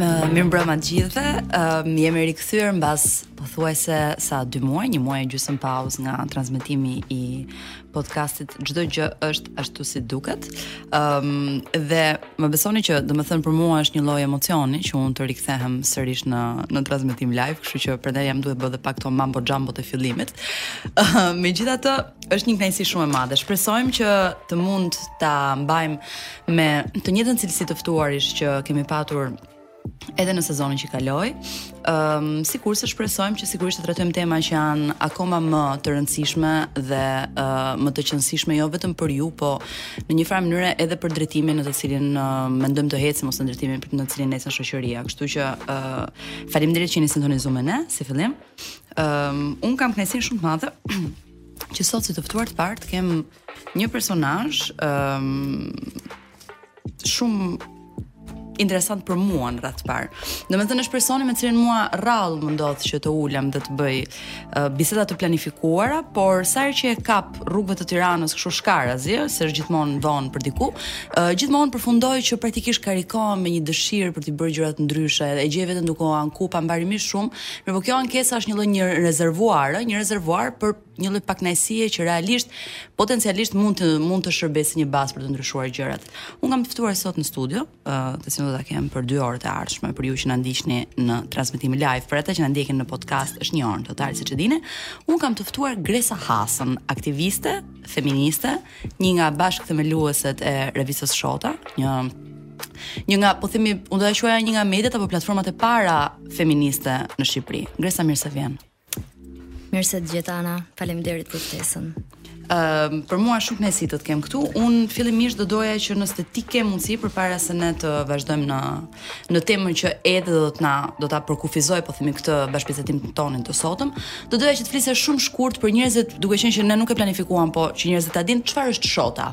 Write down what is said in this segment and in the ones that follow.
Uh, mirëmbrëma të gjithëve, uh, jemi rikthyer mbas pothuajse sa dy muaj, një muaj e gjysmë pauzë nga transmetimi i podcastit, çdo gjë është ashtu si duket, um, dhe më besoni që domethënë për mua është një lloj emocioni që unë të rikthehem sërish në, në transmetim live, kështu që prandaj m'u desh të bëj dhe pak atë mambo xhambo të fillimit, uh, megjithatë është një kënaqësi shumë e madhe, shpresojmë që të mund ta mbajmë me të njëjtën cilësi të ftuarish që kemi patur edhe në sezonin që kaloi. Ëm um, sikurse shpresojmë që sigurisht të trajtojmë tema që janë akoma më të rëndësishme dhe uh, më të qenësishme jo vetëm për ju, po në një farë mënyre edhe për drejtimin në të cilin uh, mendojmë të ecim ose drejtimin për në të cilin ecën shoqëria. Kështu që uh, faleminderit që jeni sintonizuar me ne si fillim. Ëm um, unë kam kënaqësinë shumë të madhe që sot si të ftuar të parë të kem Një personazh ëm um, shumë interesant për mua në radhë të parë. Domethënë është personi me të cilin mua rrallë më ndodh që të ulem dhe të bëj uh, biseda të planifikuara, por sa herë që e kap rrugëve të Tiranës kështu shkarazi, se është gjithmonë vonë për diku, uh, gjithmonë përfundoj që praktikisht karikohem me një dëshirë për të bërë gjërat ndryshe, e gjej veten duke u anku pambarimisht shumë, mirëpo kjo ankesa është një lloj një rezervuar, një rezervuar për një lloj pakënaqësie që realisht potencialisht mund të mund të shërbejë si një bazë për të ndryshuar gjërat. Unë kam të ftuar sot në studio, uh, të cilën do ta kem për 2 orët e ardhshme për ju që na ndiqni në transmetim live, për ata që na ndjekin në podcast është një orë total siç e dini. Unë kam të ftuar Gresa Hasën, aktiviste, feministe, një nga bashkëthemelueset e revistës Shota, një një nga po themi unë do ta quaja një nga mediat apo platformat e para feministe në Shqipëri. Gresa, mirë se vjen. Mirë se të gjej Ana, faleminderit për ftesën. Ëm uh, për mua shumë kënaqësi të të kem këtu. Unë fillimisht do doja që nëse ti ke mundësi përpara se ne të vazhdojmë në në temën që edhe do të na do ta përkufizojë po themi këtë bashkëbisedim tonin të sotëm, do doja që të flisje shumë shkurt për njerëzit, duke qenë që ne nuk e planifikuam, po që njerëzit ta dinë çfarë është Shota.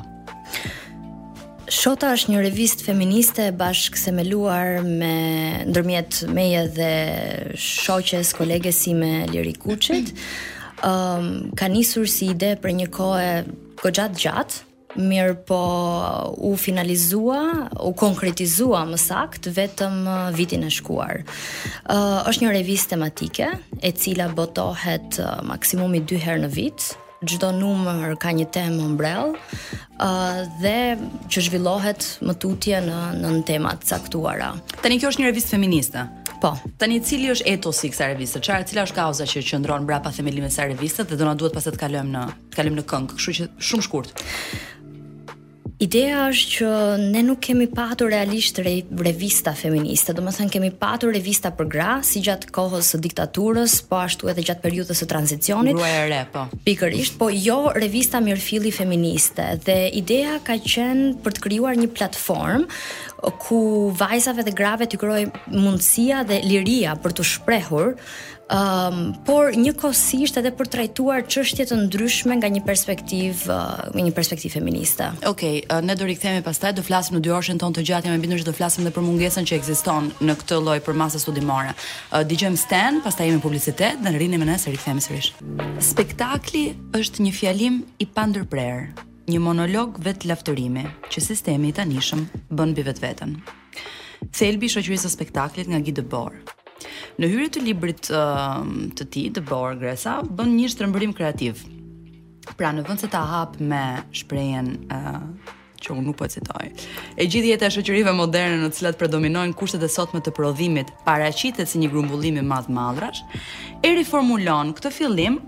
Shota është një revistë feministe e bashkëthemeluar me ndërmjet meje dhe shoqes, koleges sime Liri Kuçit. Ëm ka nisur si ide për një kohë goxha të gjatë, mirëpo u finalizua, u konkretizua më saktë vetëm uh, vitin e shkuar. Ë uh, është një revistë tematike e cila botohet uh, maksimumi 2 herë në vit, çdo numër ka një temë ombrellë, ë uh, dhe që zhvillohet më tutje në nëntema të caktuara. Tani kjo është një revistë feministe. Po. Tani cili është etosi i kësaj reviste? Çfarë cila është kauza që qëndron mbrapa themelimit të kësaj reviste dhe do na duhet pastaj të kalojmë në të kalojmë në këngë, kështu që shumë shkurt. Ideja është që ne nuk kemi patur realisht re, revista feministe, domethënë kemi patur revista për gra, si gjatë kohës së diktaturës, po ashtu edhe gjatë periudhës së tranzicionit. Gruaja e re, po. Pikërisht, po jo revista mirëfilli feministe. Dhe ideja ka qenë për të krijuar një platformë ku vajzave dhe grave t'i krijojë mundësia dhe liria për t'u shprehur um, por njëkohësisht edhe për trajtuar çështje të ndryshme nga një perspektivë uh, me një perspektivë feministe. Okej, okay, uh, ne do rikthehemi pastaj do flasim në dyorëshin tonë të gjatë, jam e bindur që do flasim dhe për mungesën që ekziston në këtë lloj përmase studimore. Uh, Dëgjojmë Stan, pastaj jemi publicitet dhe rrini me ne se rikthehemi sërish. Spektakli është një fjalim i pandërprerë, një monolog vetëlavdërimi që sistemi i tanishëm bën mbi vetveten. Thelbi i shoqërisë së spektaklit nga Guy Debord. Në hyrje të librit të tij, Debord Gresa bën një shtrembërim kreativ. Pra në vend se ta hap me shprehjen që unë nuk po e citoj. E gjithë jeta e shoqërive moderne në të cilat predominojnë kushtet e sotme të prodhimit paraqitet si një grumbullim i madh mallrash, e riformulon këtë fillim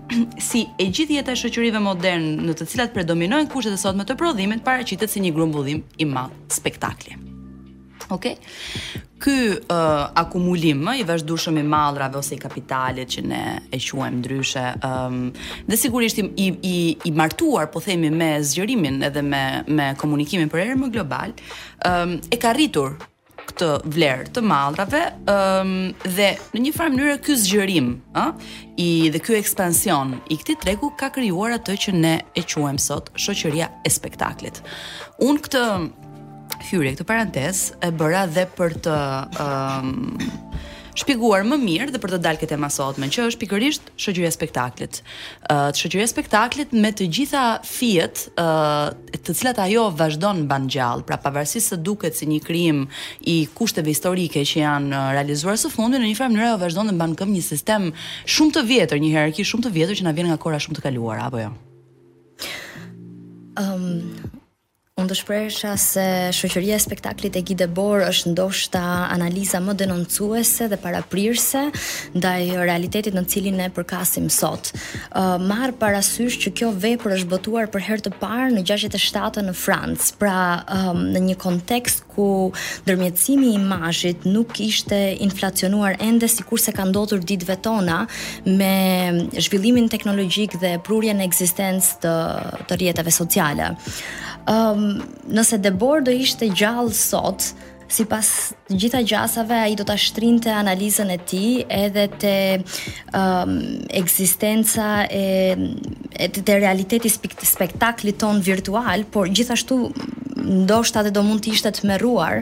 si e gjithë jeta e shoqërive moderne në të cilat predominojnë kushtet e sotme të prodhimit paraqitet si një grumbullim i madh spektakli. Ok? Ky uh, akumulim i vazhdueshëm i mallrave ose i kapitalit që ne e quajmë ndryshe, um, dhe sigurisht i, i i martuar, po themi me zgjerimin edhe me me komunikimin përherë më global, um, e ka rritur këtë vlerë të mallrave, um, dhe në një farë mënyrë ky zgjerim, ë, I dhe ky ekspansion i këtij tregu ka krijuar atë që ne e quajmë sot shoqëria e spektaklit. Unë këtë hyrje këtë parantezë e bëra dhe për të ëm um, shpjeguar më mirë dhe për të dalë te tema sotme, që është pikërisht shoqëria e spektaklit. Ë uh, shoqëria e spektaklit me të gjitha fijet ë uh, të cilat ajo vazhdon mban gjallë, pra pavarësisht se duket si një krijim i kushteve historike që janë uh, realizuar së fundi, në një farë mënyrë ajo vazhdon dhe mban këmbë një sistem shumë të vjetër, një hierarki shumë të vjetër që na vjen nga kohëra shumë të kaluara, apo jo? Um, Unë do të shprehesha se shoqëria e spektaklit e Guy Debord është ndoshta analiza më denoncuese dhe paraprirëse ndaj realitetit në cilin ne përkasim sot. Uh, marr parasysh që kjo vepër është botuar për herë të parë në 67 në Francë, pra um, në një kontekst ku ndërmjetësimi i imazhit nuk ishte inflacionuar ende sikurse ka ndodhur ditëve tona me zhvillimin teknologjik dhe prurjen në ekzistencë të të rrjeteve sociale. Ëm um, nëse Debord do ishte gjallë sot, Sipas të gjitha gjasave ai do ta shtrinte analizën e tij edhe te um, ekzistenca e e të, të realiteti spektaklit tonë virtual, por gjithashtu ndoshta dhe do mund të ishte tmerruar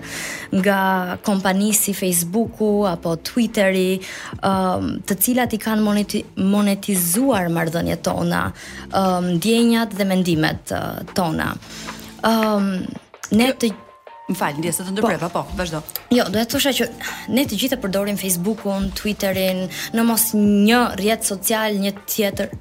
nga kompani si Facebooku apo Twitteri, um, të cilat i kanë moneti monetizuar marrëdhëniet tona, um, ndjenjat dhe mendimet uh, tona. Um, ne të Më fal, ndjesë se të ndërpreva, po, po vazhdo. Jo, do të thosha që ne të gjithë e përdorim Facebookun, Twitterin, në mos një rrjet social, një tjetër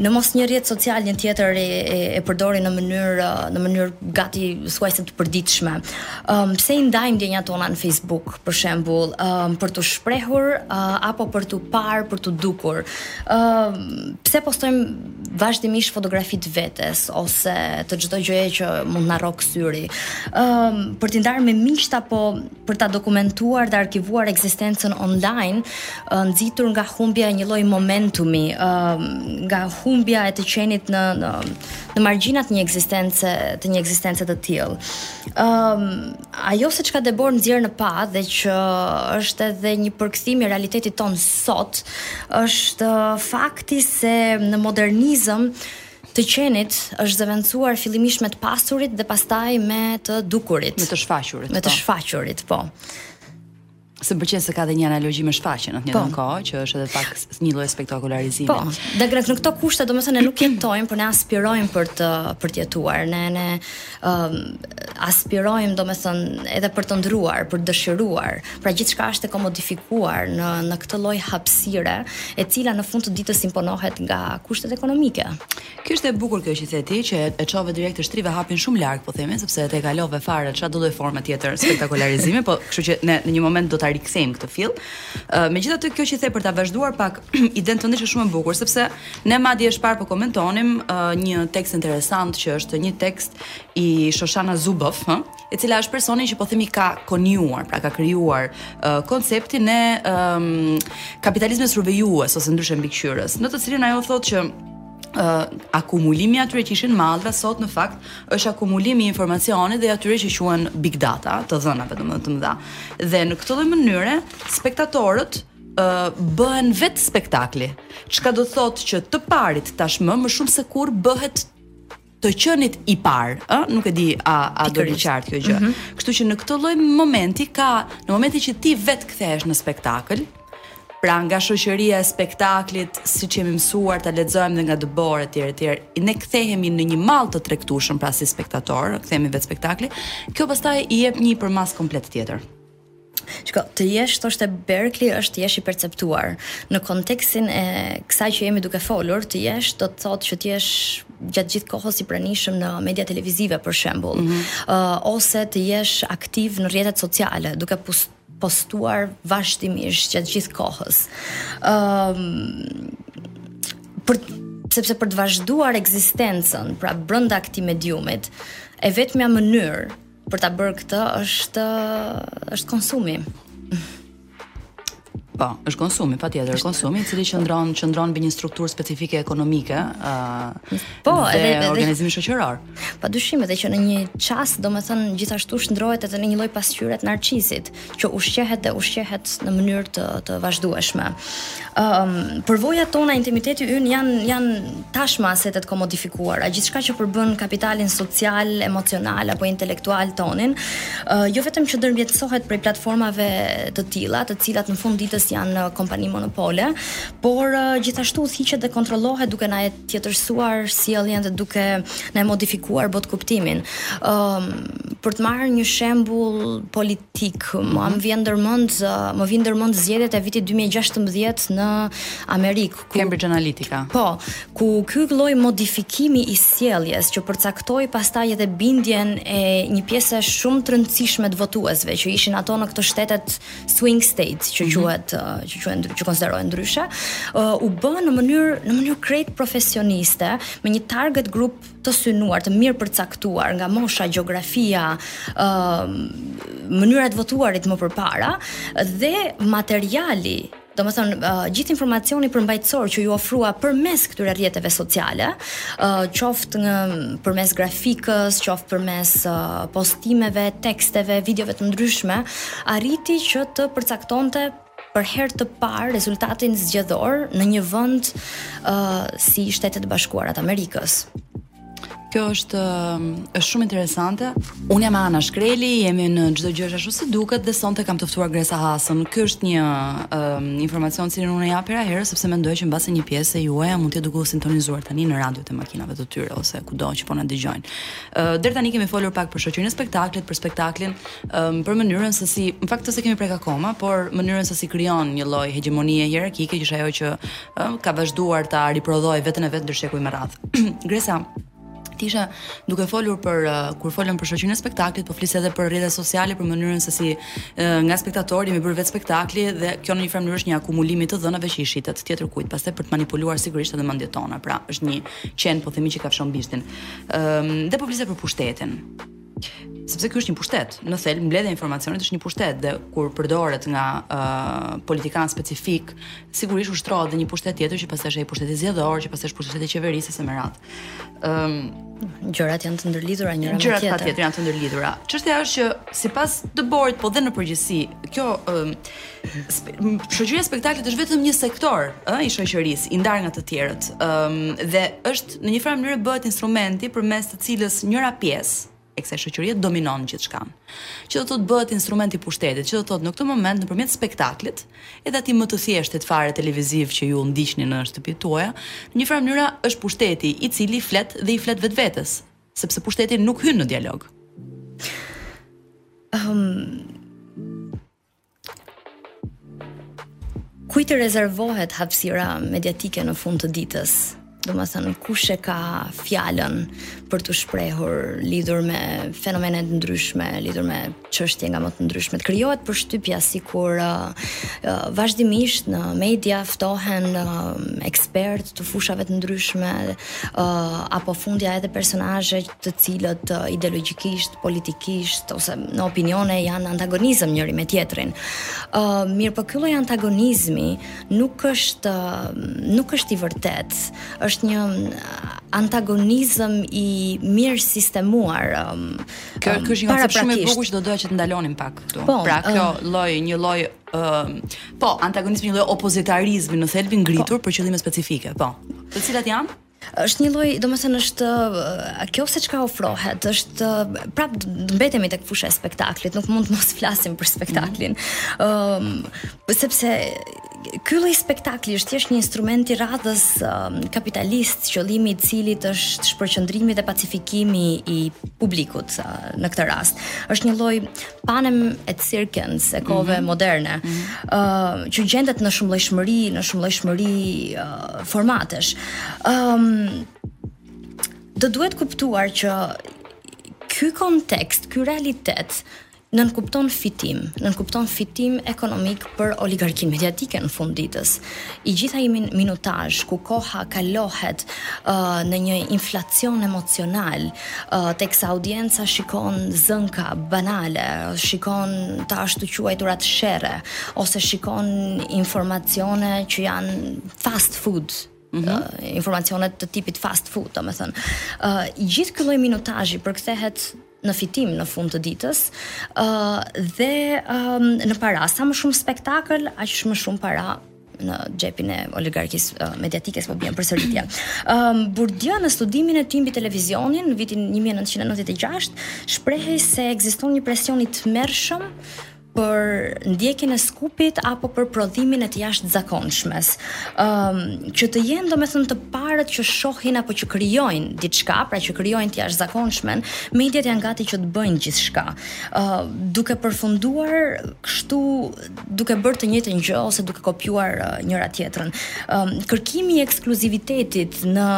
në mos një rrjet social një tjetër e, e, e përdorim në mënyrë në mënyrë gati thuajse të përditshme. Ëm um, pse i ndajmë ndjenjat tona në Facebook, për shembull, um, për t'u shprehur uh, apo për t'u parë, për t'u dukur. Ëm um, pse postojmë vazhdimisht fotografi të vetes ose të çdo gjëje që mund të na rrokë syri. Ëm um, për t'i ndarë me miqtë apo për ta dokumentuar dhe arkivuar ekzistencën online, uh, nxitur nga humbja e një lloj momentumi, uh, nga humbja e të qenit në në në margjinat një ekzistence të një ekzistence të tillë. Ëm um, Ajo se çka Debord nxjerr në pah dhe që është edhe një përkthim i realitetit tonë sot, është fakti se në modernizëm të qenit është zëvendësuar fillimisht me të pasurit dhe pastaj me të dukurit. Me të shfaqurit. Me të po. shfaqurit, po. Se më pëlqen se ka dhe një analogji me shfaqjen në të njëjtën po. kohë, që është edhe pak një lloj spektakularizimi. Po. Dhe grek në këto kushte, domethënë ne nuk jetojmë, por ne aspirojmë për të për të jetuar. Ne ne um, aspirojmë domethënë edhe për të ëndërruar, për të dëshiruar. Pra gjithçka është e komodifikuar në në këtë lloj hapësire, e cila në fund të ditës imponohet nga kushtet ekonomike. Kjo ishte e bukur kjo që the ti që e çove direkt e shtrive hapin shumë larg po themi sepse e tejkalove fare çfarëdo lloj forme tjetër spektakularizimi po kështu që ne në një moment do ta rikthejmë këtë fill. Ë megjithatë kjo që the për ta vazhduar pak idenë tënde ishte shumë e bukur sepse ne madje që më parë po komentonim uh, një tekst interesant që është një tekst i Shoshana Zuboff, ë e cila është personi që po themi ka konjuar, pra ka krijuar uh, konceptin e um, kapitalizmit survejues ose ndryshe mbikëqyrës, në të cilin ajo thotë që uh, akumulimi i atyre që ishin mallra sot në fakt është akumulimi i informacionit dhe atyre që quhen big data, të dhënave domethënë të mëdha. Dhe në këtë lloj mënyre spektatorët bëhen vetë spektakli. Çka do thotë që të parit tashmë më shumë se kurrë bëhet të qenit i parë, ë, nuk e di a a doli qartë kjo gjë. Mm -hmm. Kështu që në këtë lloj momenti ka, në momentin që ti vetë kthehesh në spektakël, pra nga shoqëria e spektaklit, siç jemi mësuar ta lexojmë dhe nga Debord etj etj, ne kthehemi në një mall të tregtueshëm pra si spektator, kthehemi vetë spektakli, kjo pastaj i jep një përmasë komplet tjetër. Shiko, të jesh thoshte Berkeley është të jesh i perceptuar. Në kontekstin e kësaj që jemi duke folur, të jesh do të thotë që të jesh gjatë gjithë kohës i pranishëm në media televizive për shembull, mm -hmm. uh, ose të jesh aktiv në rrjetet sociale, duke pus, postuar vazhdimisht gjatë gjithë kohës. Ëm um, për sepse për të vazhduar ekzistencën, pra brenda këtij mediumit, e vetmja mënyrë Për ta bërë këtë është është konsumi. Po, është konsumi, patjetër, është konsumi, i cili qëndron, qëndron mbi një strukturë specifike ekonomike, uh, po, dhe, edhe, edhe organizimi shoqëror. Pa dyshim, edhe që në një çast, domethënë, gjithashtu shndërrohet edhe në një lloj pasqyre të Narcisit, që ushqehet dhe ushqehet në mënyrë të të vazhdueshme. Ëm um, përvojat tona, intimiteti ynë janë janë tashmë asete të komodifikuara. Gjithçka që përbën kapitalin social, emocional apo intelektual tonin, uh, jo vetëm që ndërmjetësohet prej platformave të tilla, të cilat në fund ditës janë kompani monopole, por uh, gjithashtu udhëhiqet dhe kontrollohet duke na e tjetërsuar sjelljen dhe duke na e modifikuar botëkuptimin. Ëm um, për të marrë një shembull politik, mm -hmm. më mhm. vjen ndërmend, më vjen ndërmend zgjedhjet e vitit 2016 në Amerikë, ku Cambridge Analytica. Po, ku ky lloj modifikimi i sjelljes që përcaktoi pastaj edhe bindjen e një pjese shumë të rëndësishme të votuesve që ishin ato në këto shtetet swing states që mhm. quhet mm -hmm. që quhen që konsiderohen ndryshe, uh, u bë në mënyrë në mënyrë krejt profesioniste me një target group të synuar, të mirë përcaktuar nga mosha, gjeografia, ë uh, mënyra e votuarit më përpara dhe materiali Domethënë, uh, gjithë informacioni përmbajtësor që iu ofrua përmes këtyre rrjeteve sociale, uh, qoftë nga përmes grafikës, qoftë përmes uh, postimeve, teksteve, videove të ndryshme, arriti që të përcaktonte për herë të parë rezultatin zgjedhor në një vend uh, si Shtetet e Bashkuara të Amerikës. Kjo është është shumë interesante. Unë jam Ana Shkreli, jemi në çdo gjë ashtu si duket dhe sonte kam të ftuar Gresa Hasën. Ky është një um, informacion që unë e jap herë herë sepse mendoj që mbase një pjesë e juaja mund të jetë duke u sintonizuar tani në radio të makinave të tyre ose kudo që po na dëgjojnë. Uh, Deri tani kemi folur pak për shoqërinë e spektaklit, për spektaklin, um, për mënyrën se si, në fakt s'e kemi prek akoma, por mënyrën se si krijon një lloj hegemonie hierarkike që është ajo që ë ka vazhduar ta riprodhojë vetën e vet ndër shekuj me radhë. Gresa, ti ishe duke folur për uh, kur fole për shoqërinë e spektaklit, po flisje edhe për rrjetet sociale, për mënyrën se si uh, nga spektatori me bërë vetë spektakli dhe kjo në një farë mënyrë është një akumulim i të dhënave që i shitet tjetërkujt, pastaj për të manipuluar sigurisht edhe mendjet tona. Pra, është një qen po themi që kafshon bishtin. Ëm um, dhe po flisje për pushtetin. sepse ky është një pushtet. Në thelb mbledhja e informacionit është një pushtet dhe kur përdoret nga ë uh, politikanë specifikë, sigurisht ushtrohet dhe një pushtet tjetër që pastaj është ai pushteti zgjedhor, që pastaj është pushteti qeverisës e me radhë. Ëm um, gjërat janë të ndërlidhura njëra me tjetrën. Gjërat patjetër janë të ndërlidhura. Çështja është që sipas Dëborit, po dhe në përgjithësi, kjo ë um, spe, shoqëria e spektaklit është vetëm një sektor, ë, i shoqërisë, i ndarë nga të tjerët. Ëm um, dhe është Në një farë mënyre bëhet instrumenti përmes të cilës njëra pjesë e kësaj shoqërie dominon gjithçka. Që do të thotë bëhet instrument i pushtetit, që do të thotë në këtë moment nëpërmjet spektaklit, edhe atij më të thjeshtit fare televiziv që ju ndiqni në shtëpitë tuaja, në një farë mënyre është pushteti i cili flet dhe i flet vetvetes, sepse pushteti nuk hyn në dialog. Ëm ehm, um Kujt i rezervohet hapësira mediatike në fund të ditës? Domethënë, kush e ka fjalën për t'u shprehur lidhur me fenomene të ndryshme, lidhur me çështje nga më të ndryshme. Të krijohet përshtypja sikur uh, uh, vazhdimisht në media ftohen uh, ekspertë të fushave të ndryshme, uh, apo fundja edhe personazhe të cilët ideologjikisht, politikisht ose në opinione janë antagonizëm njëri me tjetrin. Ë uh, mirëpo ky lloj antagonizmi nuk është uh, nuk është i vërtetë. Është një antagonizëm i mirësistemuar. Um, kjo um, është një koncept shumë i bukur që do doja që të ndalonim pak këtu. Po, pra kjo uh, lloj, një lloj uh, po, antagonizmi një lloj opozitarizmi në thelb i ngritur po, për qëllime specifike, po. Të cilat janë? Është një lloj, domethënë është kjo se çka ofrohet, është prap mbetemi tek fusha e spektaklit, nuk mund të mos flasim për spektaklin. Ëm, mm -hmm. um, sepse ky lloj spektakli është thjesht një instrument i radhës um, kapitalist, qëllimi i cilit është shpërqendrimi dhe pacifikimi i publikut uh, në këtë rast. Është një lloj panem et circens e kohëve mhm. moderne, mhm. ë uh, që gjendet në shumëllojshmëri, në shumëllojshmëri uh, formatesh. Ëm um, do duhet kuptuar që ky kontekst, ky realitet nënkupton fitim, nënkupton fitim ekonomik për oligarkinë mediatike në fund ditës. I gjithë ai minutazh ku koha kalohet uh, në një inflacion emocional, uh, teksa audienca shikon zënka banale, shikon të ashtuquajturat sherre, ose shikon informacione që janë fast food, mm -hmm. uh, informacione të tipit fast food, domethënë. Uh, gjithë ky lloj minutazhi përkthehet në fitim në fund të ditës ë uh, dhe uh, në para sa më shumë spektakël aq më shumë para në xhepin e oligarkisë uh, mediatike s'po bëj përsëritje. Ëm um, Burdie në studimin e tij mbi televizionin në vitin 1996 shprehej se ekziston një presion i tmerrshëm për ndjekjen e skupit apo për prodhimin e të jashtëzakonshmes. Ëm um, që të jenë domethënë të parët që shohin apo që krijojnë diçka, pra që krijojnë të jashtëzakonshmen, mediat janë gati që të bëjnë gjithçka. Ë uh, duke përfunduar kështu duke bërë të njëjtën gjë ose duke kopjuar uh, njëra-tjetrën. Ëm um, kërkimi i ekskluzivitetit në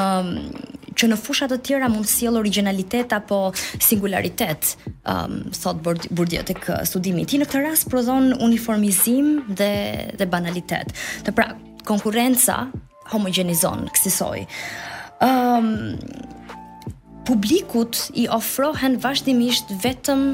që në fusha të tjera mund të sjellë origjinalitet apo singularitet, um, thotë Burdie tek uh, studimi i tij, në këtë rast prodhon uniformizim dhe dhe banalitet. Pra, konkurrenca homogjenizon kësisoj. Um, publikut i ofrohen vazhdimisht vetëm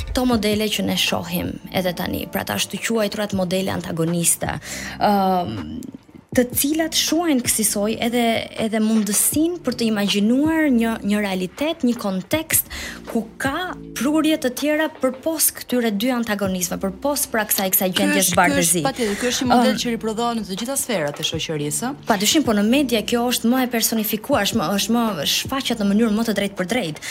Këto modele që ne shohim edhe tani, pra të ashtuquajturat modele antagoniste, ë të cilat shuajnë kësisoj edhe edhe mundësinë për të imagjinuar një një realitet, një kontekst ku ka prurje të tjera përpos këtyre dy antagonizmave, përpos pra kësaj kësaj gjendjeje bardhezi. Patjetër, ky është një model um, që riprodhohet në të gjitha sferat e shoqërisë. Pa dyshim, po në media kjo është më e personifikuar, është më është më shfaqet në mënyrë më të drejtpërdrejtë.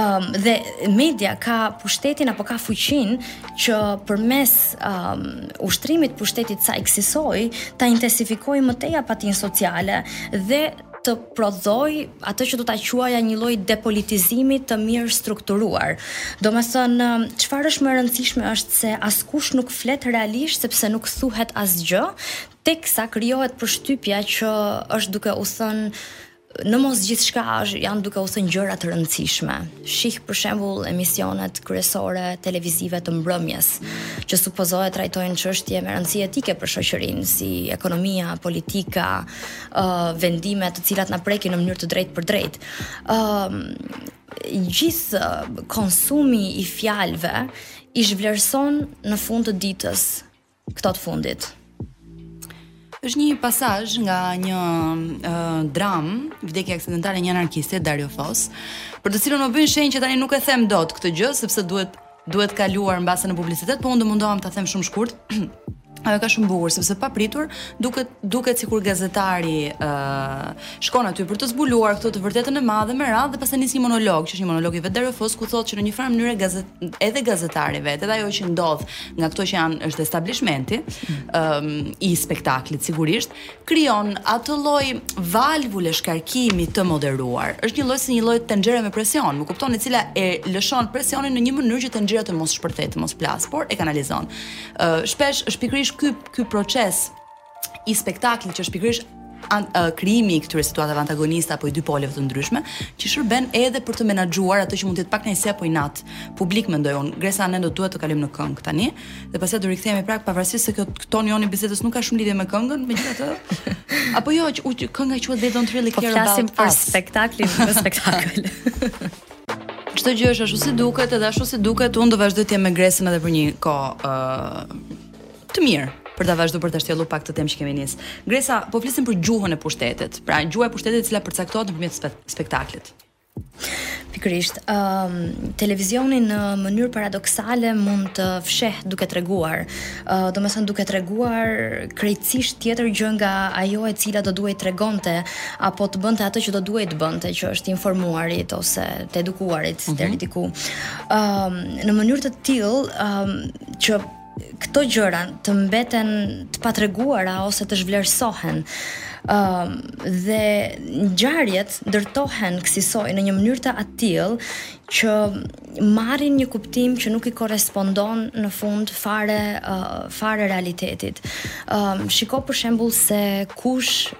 Ëm um, dhe media ka pushtetin apo ka fuqinë që përmes um, ushtrimit të pushtetit të saj kësisoj ta intensifikojë më tej apatinë sociale dhe të prodhojë atë që do ta quaja një lloj depolitizimi të mirëstrukturuar. Domethënë, çfarë është më e rëndësishme është se askush nuk flet realisht sepse nuk thuhet asgjë, teksa krijohet përshtypja që është duke u thënë Në mos gjithçka janë duke u thënë gjëra të rëndësishme. Shih për shembull emisionet kryesore televizive të mbrëmjes, që supozohet trajtojnë çështje me rëndësi jetike për shoqërinë, si ekonomia, politika, ë uh, vendime të cilat na prekin në mënyrë të drejtpërdrejtë. ë uh, gjithë konsumi i fjalëve i zhvlerëson në fund të ditës këto të fundit. Është një pasazh nga një uh, dramë, Vdekja aksidentale e një anarkisti e Dario Fos, për të cilën më bëjnë shenjë që tani nuk e them dot këtë gjë sepse duhet duhet kaluar mbase në publicitet, por unë do mundohem ta them shumë shkurt. Ajo ka shumë bukur sepse papritur duket duket sikur gazetari ë uh, shkon aty për të zbuluar këtë të vërtetën e madhe me radhë dhe pastaj nis një monolog, që është një monolog i vetë Dario Fos ku thotë që në një farë mënyre gazet, edhe gazetari vetë, edhe ajo që ndodh nga këto që janë është establishmenti, mm. um, i spektaklit sigurisht, krijon atë lloj valvule shkarkimi të moderuar. Është një lloj si një lloj tenxhere me presion, më kupton, e cila e lëshon presionin në një mënyrë që tenxhera të mos shpërthejë, të mos plasë, por e kanalizon. Uh, shpesh është pikërisht ky ky proces i spektaklit që është pikërisht an, uh, krijimi i këtyre situatave antagoniste apo i dy poleve të ndryshme, që shërben edhe për të menaxhuar atë që mund të jetë pakënaqësia apo inati publik, mendoj unë, Gresa ne do duhet të kalojmë në këngë tani dhe pastaj do rikthehemi prapë pavarësisht se kjo toni jonë i bisedës nuk ka shumë lidhje me këngën, megjithatë. apo jo, që, u, kënga quhet They Don't Really po Care About Us. Po flasim për spektaklin, për spektakël. Çdo gjë është ashtu si duket, edhe ashtu si duket, unë do vazhdoj të jem me Gresën edhe për një kohë, ë, uh, Të mirë, për ta vazhdu për ta shtjellu pak këtë temë që kemi nis. Gresa, po flisnim për gjuhën e pushtetit. Pra, gjuha e pushtetit e cila përcaktohet nëpërmjet spe spektaklit. Pikërisht, ë um, televizioni në mënyrë paradoksale mund të fshehë duke treguar, ë uh, domethënë duke treguar krejtësisht tjetër gjë nga ajo e cila do duhej të tregonte apo të bënte atë që do duhej të bënte, që është të informuarit ose të edukuarit mm -hmm. deri diku. Ë um, në mënyrë të tillë, ë um, që këto gjëra të mbeten të patreguara ose të zhvlerësohen. ë uh, dhe ngjarjet ndërtohen kësisoj në një mënyrë të atillë që marrin një kuptim që nuk i korrespondon në fund fare uh, fare realitetit. ë uh, shiko për shembull se kush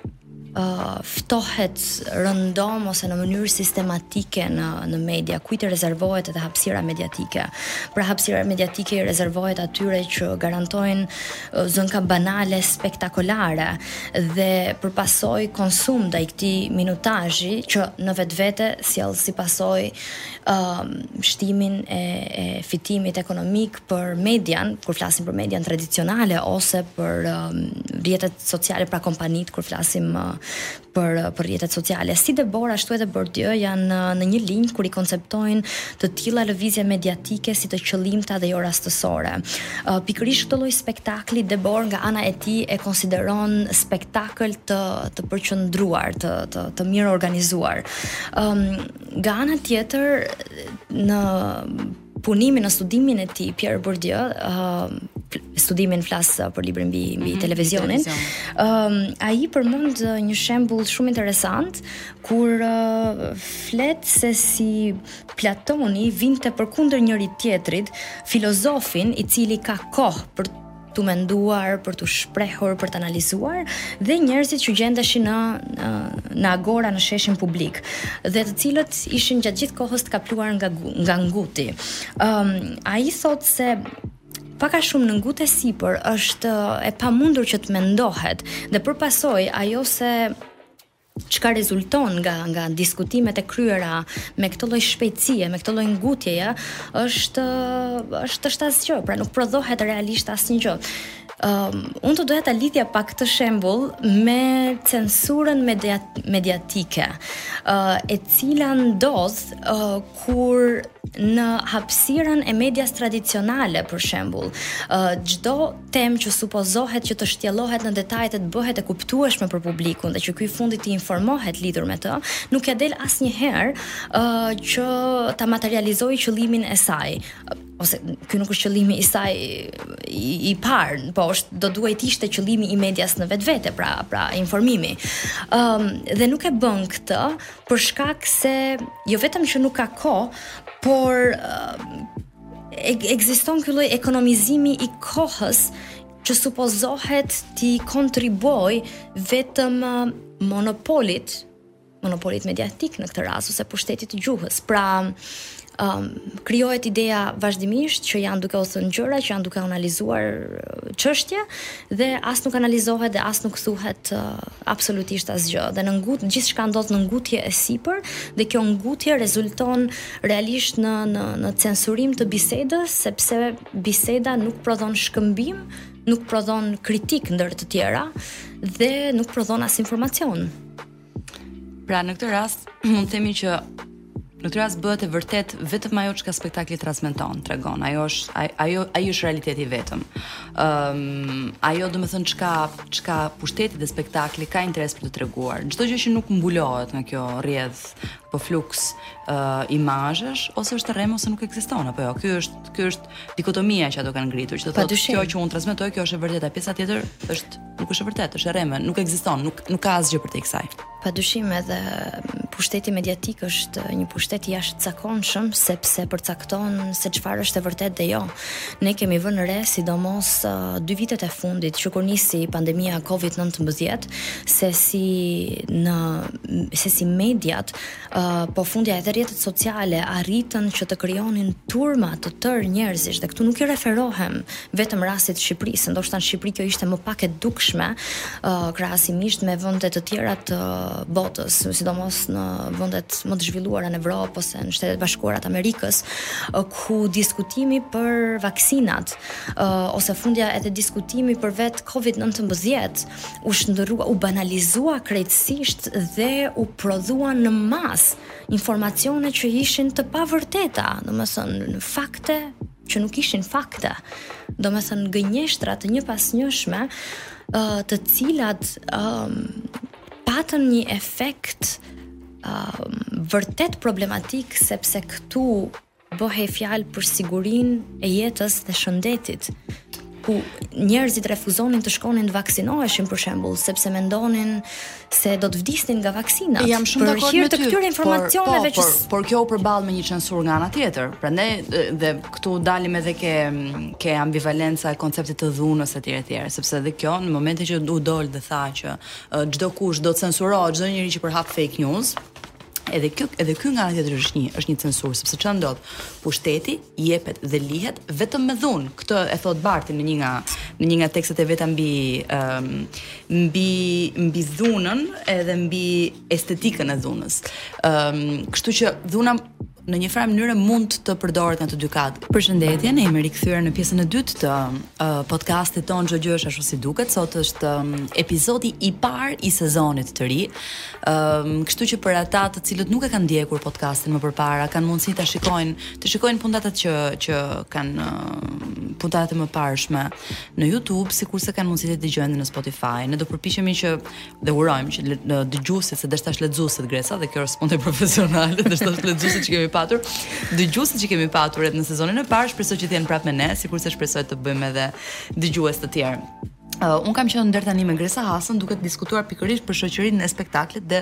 uh, ftohet rëndom ose në mënyrë sistematike në në media, kujt i rezervohet edhe hapësira mediatike. Pra hapësira mediatike i rezervohet atyre që garantojnë uh, zënka banale spektakolare dhe për pasojë konsum ndaj këtij minutazhi që në vetvete sjell si pasojë uh, shtimin e, e fitimit ekonomik, për median, kur flasim për median tradicionale ose për um, rrjetet sociale, pra kompanitë kur flasim uh, për uh, për rrjetet sociale, si Debord ashtu edhe Bourdieu janë në, uh, në një linjë kur i konceptojnë të tilla lëvizje mediatike si të qëllimta dhe jo rastësore. Uh, Pikërisht këtë lloj spektakli Debord nga ana e tij e konsideron spektakël të të përqendruar, të të, të mirëorganizuar. Um, nga ana tjetër në punimin në studimin e tij Pierre Bourdieu, ë uh, studimin flas për librin mbi mbi mm -hmm, televizionin. Ë um, ai përmend një shembull shumë interesant kur uh, flet se si Platoni vinte përkundër njëri-tjetrit filozofin i cili ka kohë për t'u menduar, për t'u shprehur, për të analizuar dhe njerëzit që gjendeshin në në agora në sheshin publik dhe të cilët ishin gjatë gjithë kohës të kapluar nga nga nguti. Ëm um, ai thotë se pak a shumë në ngut e sipër është e pamundur që të mendohet dhe për pasojë ajo se çka rezulton nga nga diskutimet e kryera me këtë lloj shpejtësie, me këtë lloj ngutjeje, është është është asgjë, pra nuk prodhohet realisht asnjë gjë. Um, unë do doja ta lidhja pak këtë shembull me censurën mediat mediatike, uh, e cila ndodh uh, kur në hapësirën e medias tradicionale për shembull, çdo uh, temë që supozohet që të shtjellohet në detaje dhe të bëhet e kuptueshme për publikun dhe që ky i fundit të informohet lidhur me të, nuk ia del asnjëherë uh, që ta materializojë qëllimin e saj ose ky nuk është qëllimi i saj i, i parë, po është do duhej të ishte qëllimi i medias në vetvete, pra pra informimi. Ëm um, dhe nuk e bën këtë për shkak se jo vetëm që nuk ka kohë, por uh, Ekziston ky lloj ekonomizimi i kohës që supozohet t'i kontribuojë vetëm monopolit, monopolit mediatik në këtë rast ose pushtetit të gjuhës. Pra, um, krijohet ideja vazhdimisht që janë duke u thënë gjëra, që janë duke u analizuar uh, çështje dhe as nuk analizohet dhe as nuk thuhet uh, absolutisht asgjë. Dhe në ngut gjithçka ndodh në ngutje e sipër dhe kjo ngutje rezulton realisht në në në censurim të bisedës sepse biseda nuk prodhon shkëmbim, nuk prodhon kritikë ndër të tjera dhe nuk prodhon as informacion. Pra në këtë rast mund të themi që në këtë rast bëhet e vërtetë vetëm ajo çka spektakli transmeton, tregon, ajo është ajo ai është realiteti vetëm. Ëm um, ajo domethënë çka çka pushteti dhe spektakli ka interes për të treguar. Çdo gjë që nuk mbulohet nga kjo rrjedhë apo fluks uh, imazhesh ose është rrem ose nuk ekziston apo jo ky është ky është dikotomia që ato kanë ngritur që do thotë kjo që unë transmetoj kjo është e vërtetë pjesa tjetër është nuk është e vërtetë është rrem nuk ekziston nuk nuk ka asgjë për të kësaj padyshim edhe pushteti mediatik është një pushtet i jashtëzakonshëm sepse përcakton se çfarë është e vërtetë dhe jo ne kemi vënë re sidomos uh, dy vitet e fundit që kur nisi pandemia covid-19 se si në se si mediat, uh, po fundja edhe rrjetet sociale arritën që të krijonin turma të tëra njerëzish dhe këtu nuk i referohem vetëm rastit të Shqipërisë, ndoshta në Shqipëri kjo ishte më pak e dukshme uh, krahasimisht me vende të tjera të botës, sidomos në vendet më të zhvilluara në Evropë ose në Shtetet e Bashkuara të Amerikës, uh, ku diskutimi për vaksinat uh, ose fundja edhe diskutimi për vetë COVID-19 u shndërrua, u banalizua krejtësisht dhe u prodhuan në masë informacione që ishin të pavërteta, domethënë fakte që nuk ishin fakte. Domethënë gënjeshtra të njëpasnjëshme, të cilat um, patën një efekt um, vërtet problematik sepse këtu Bëhej fjalë për sigurinë e jetës dhe shëndetit, ku njerëzit refuzonin të shkonin të vaksinoheshin për shembull, sepse mendonin se do të vdisnin nga vaksinat. Jam shumë dakord me ty. Për këtyre informacioneve po, që por, por kjo u përball me një censurë nga ana tjetër. Prandaj dhe këtu dalim edhe ke ke ambivalenca e konceptit të dhunës etj etj, sepse edhe kjo në momentin që u dol dhe u tha që çdokush do të censurohet, çdo njeri që përhap fake news, Edhe kjo, edhe ky nga ana tjetër është një, është një censurë, sepse ça ndodh? Pushteti jepet dhe lihet vetëm me dhunë. Këtë e thotë Barti në një nga në një nga tekstet e veta mbi um, mbi mbi dhunën edhe mbi estetikën e dhunës. Ëm, um, kështu që dhuna në një farë mënyre mund të përdoret nga të dy kahët. Përshëndetje, ne jemi rikthyer në pjesën e dytë të uh, podcastit tonë Çdo gjë është ashtu si duket. Sot është um, epizodi i parë i sezonit të ri. Ëm, um, kështu që për ata të cilët nuk e kanë ndjekur podcastin më përpara, kanë mundësi ta shikojnë, të shikojnë puntatat që që kanë uh, puntatat e mëparshme në YouTube, sikurse kanë mundësi të dëgjojnë në Spotify. Ne do përpiqemi që dhe urojmë që dëgjuesit se desh thashë lexuesit, Gresa, dhe kjo është profesionale, desh thashë lexuesit që kemi patur dëgjuesit që kemi patur edhe në sezonin e parë shpresoj që të jenë prapë me ne sikurse shpresoj të bëjmë edhe dëgjues të tjerë Uh, unë kam qenë deri tani me Gresa Hasën duke diskutuar pikërisht për shoqërinë e spektaklit dhe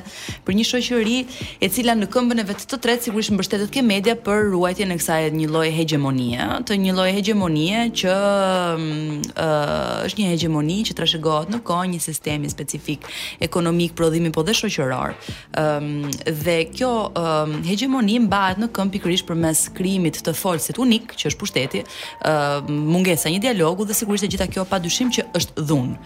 për një shoqëri e cila në këmbën e vet të tretë sigurisht mbështetet ke media për ruajtjen e kësaj një lloj hegjemonie, të një lloj hegjemonie që uh, është një hegjemoni që trashëgohet në kohë një se sistemi specifik ekonomik, prodhimi po dhe shoqëror. Ëm um, dhe kjo um, hegjemoni mbahet në këmbë pikërisht përmes krijimit të folësit unik, që është pushteti, um, mungesa e një dialogu dhe sigurisht e gjitha kjo padyshim që është dhunë.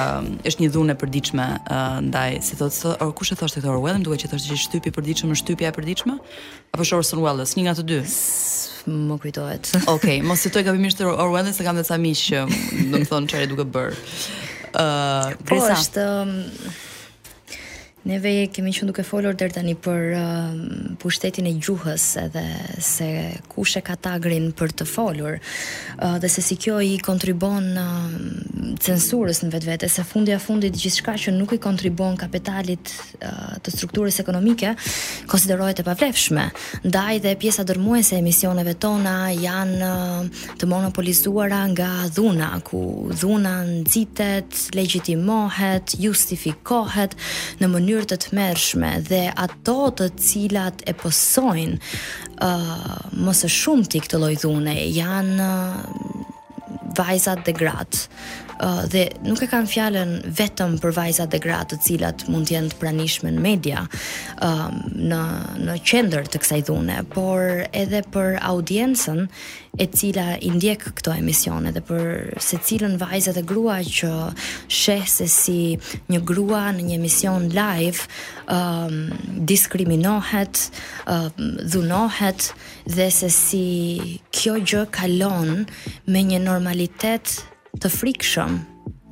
Ëm um, është një dhunë e përditshme uh, ndaj, si thotë, or, kush e thoshte këtë Orwell, më duket thoshte që shtypi i përditshëm është shtypja e përditshme. apo Orson Welles, një nga të dy. Më kujtohet. Okej, okay, mos citoj gabimisht Orson Welles, e kam dhe ca miq që do të thonë çfarë duke bërë. Ë, uh, po Gresa. është um, Neve kemi qenë duke folur deri tani për um, pushtetin e gjuhës edhe se kush e ka tagrin për të folur uh, dhe se si kjo i kontribon uh, censurës në vetvete se fundja e fundit gjithçka që nuk i kontribon kapitalit të strukturës ekonomike konsiderohet e pavlefshme. Ndaj dhe pjesa dërmuese e emisioneve tona janë të monopolizuara nga dhuna, ku dhuna nxitet, legjitimohet, justifikohet në mënyrë të tmerrshme dhe ato të cilat e pësojnë ë uh, më së shumti këtë lloj dhune janë uh, vajzat dhe gratë. Ë uh, dhe nuk e kam fjalën vetëm për vajzat dhe gratë të cilat mund të jenë të pranishme në media, ë uh, në në qendër të kësaj dhune, por edhe për audiencën e cila i ndjek këto emisione dhe për secilën vajzë dhe grua që sheh se si një grua në një emision live ë uh, diskriminohet, ë uh, dhunohet, dhe se si kjo gjë kalon me një normalitet të frikshëm.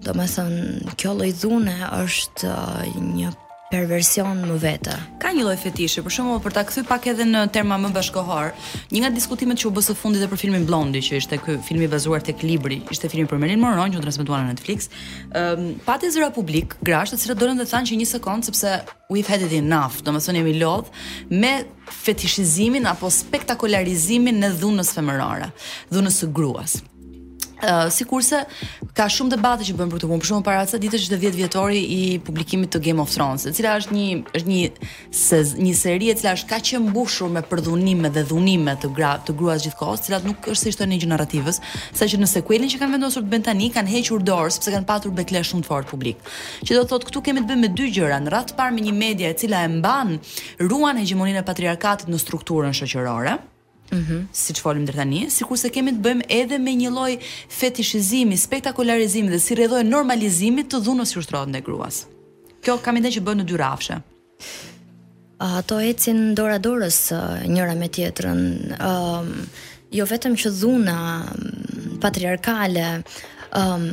Domethënë, kjo lloj dhune është uh, një perversion më vete. Ka një lloj fetishi, për shembull, për ta kthy pak edhe në terma më bashkëkohor. Një nga diskutimet që u bë së fundit edhe për filmin Blonde, që ishte ky film i bazuar tek libri, ishte filmi për Marilyn Monroe që u transmetua në Netflix. Ëm, um, pati zëra publikë, grash, të cilët dolën dhe thanë që një sekond sepse we've had it enough, domethënë jemi lodh me fetishizimin apo spektakularizimin e dhunës femërore, dhunës së gruas. Uh, sikurse ka shumë debate që bëhen për këtë punë. Për shembull, para ca ditësh ishte 10 vjetori i publikimit të Game of Thrones, e cila është një është një se, një seri e cila është kaq e mbushur me përdhunime dhe dhunime të gra të gruas gjithkohës, cilat nuk është se shtojnë gjë narrativës, saqë në sekuelin që kanë vendosur të bëjnë tani kanë hequr dorë sepse kanë patur backlash shumë të fortë publik. Që do të thotë këtu kemi të bëjmë me dy gjëra, në radhë të parë me një media e cila e mban, ruan hegjemoninë e patriarkatit në strukturën shoqërore, Mm -hmm. siç folim deri tani, sikurse kemi të bëjmë edhe me një lloj fetishizimi, spektakularizimi dhe si rrjedhojë normalizimi të dhunës që ushtrohet ndaj gruas. Kjo kam idenë që bëhet në dy rrafshe. Ato ecin dora dorës njëra me tjetrën. Ëm um, jo vetëm që dhuna patriarkale um,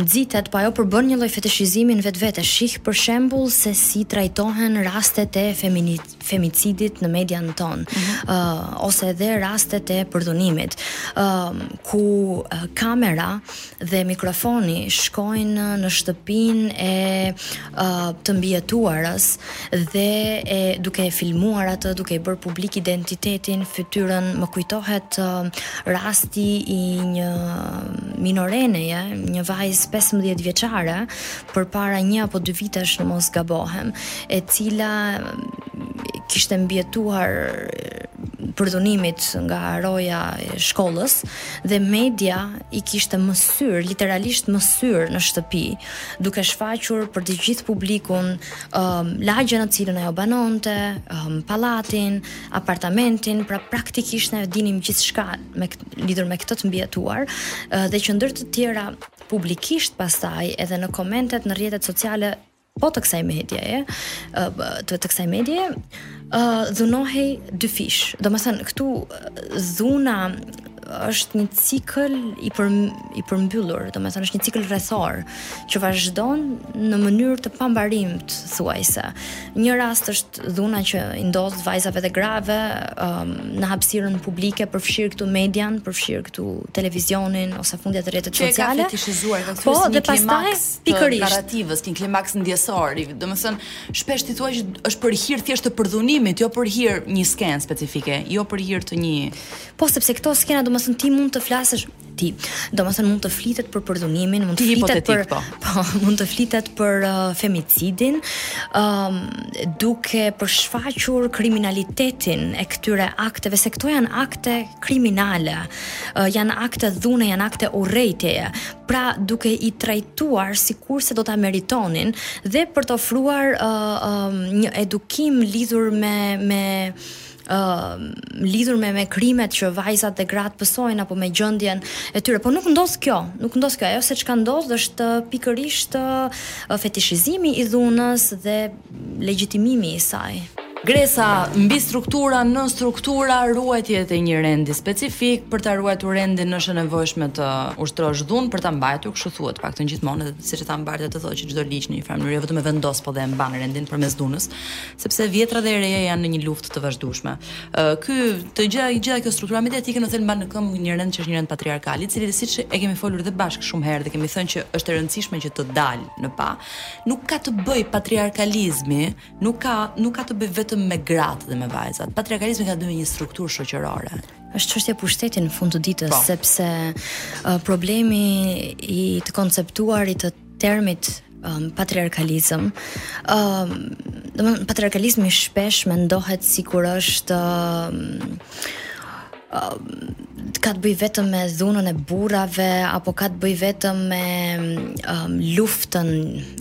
nxitet, po ajo përbën një lloj fetishizimi në vetvete. Shih për shembull se si trajtohen rastet e femicidit në median tonë, mm -hmm. uh, ose edhe rastet e përdhunimit, uh, ku uh, kamera dhe mikrofoni shkojnë në shtëpinë e uh, të mbijetuarës dhe e duke e filmuar atë, duke i bërë publik identitetin, fytyrën, më kujtohet uh, rasti i një minoreneje, një vajzë 15 vjeçare, përpara një apo dy vitesh në mos gabohem, e cila kishte mbijetuar përdhunimit nga roja e shkollës, dhe media i kishte mësyrë, literalisht mësyrë në shtëpi, duke shfaqur për të gjithë publikun um, lagjen në cilën ajo banonte, um, pallatin, apartamentin, pra praktikisht ne dinim gjithçka me lidhur me këtë të mbijetuar uh, dhe që ndër të tjera publikisht pastaj edhe në komentet në rrjetet sociale po të kësaj medieje, të, të kësaj medieje, uh, dhunohej dyfish. Domethënë, këtu dhuna është një cikël i për i përmbyllur, domethënë është një cikël rrethor që vazhdon në mënyrë të pambarimtë thuajse. Një rast është dhuna që i ndodh vajzave dhe grave um, në hapësirën publike, përfshirë këtu median, përfshirë këtu televizionin ose fundja te rrjetet sociale. Që e ka fetishizuar, ka po, thjesht një klimaks. Pikërisht. Narrativës, një klimaks ndjesor, domethënë shpesh ti thua që është për hir thjesht të përdhunimit, jo për hir një skenë specifike, jo për hir të një. Po sepse këto skena domethënë ti mund të flasësh ti. Domethënë mund të flitet për përdhunimin, mund të flitet për po. po, mund të flitet për uh, femicidin, ëm um, duke përshfaqur kriminalitetin e këtyre akteve se këto janë akte kriminale, uh, janë akte dhune, janë akte urrejtjeje. pra duke i trajtuar sikurse do ta meritonin dhe për të ofruar uh, uh, një edukim lidhur me me uh, lidhur me me krimet që vajzat dhe gratë pësojnë apo me gjendjen e tyre, por nuk ndodh kjo, nuk ndodh kjo. Ajo se çka ndodh është pikërisht uh, fetishizimi i dhunës dhe legjitimimi i saj. Gresa, mbistruktura, nënstruktura, ruajtje të një rendi specifik, për ta ruajtur rendin është e nevojshme të ushtrosh dhunë për ta mbajtur, kështu thuhet të paktën gjithmonë edhe siç e thamë Bardha të thotë që çdo ligj në një farë mënyrë jo vetëm e vendos po dhe e mban rendin përmes dhunës, sepse e vjetra dhe e reja janë në një luftë të vazhdueshme. Ë ky të gjitha gjitha kjo struktura mediatike në thelb mban në këmbë një rend që është një rend patriarkal, i cili dhe siç e kemi folur dhe bashkë shumë herë dhe kemi thënë që është e rëndësishme që të dalë në pah, Nuk ka të bëjë patriarkalizmi, nuk ka nuk ka të bëjë vetëm me gratë dhe me vajzat. Patriarkalizmi ka të bëjë me një strukturë shoqërore është çështje pushteti në fund të ditës po. Po. sepse uh, problemi i të konceptuarit të termit um, patriarkalizëm. Ëm, um, domethënë patriarkalizmi shpesh mendohet sikur është um, ka të bëjë vetëm me dhunën e burrave apo ka të bëjë vetëm me um, luftën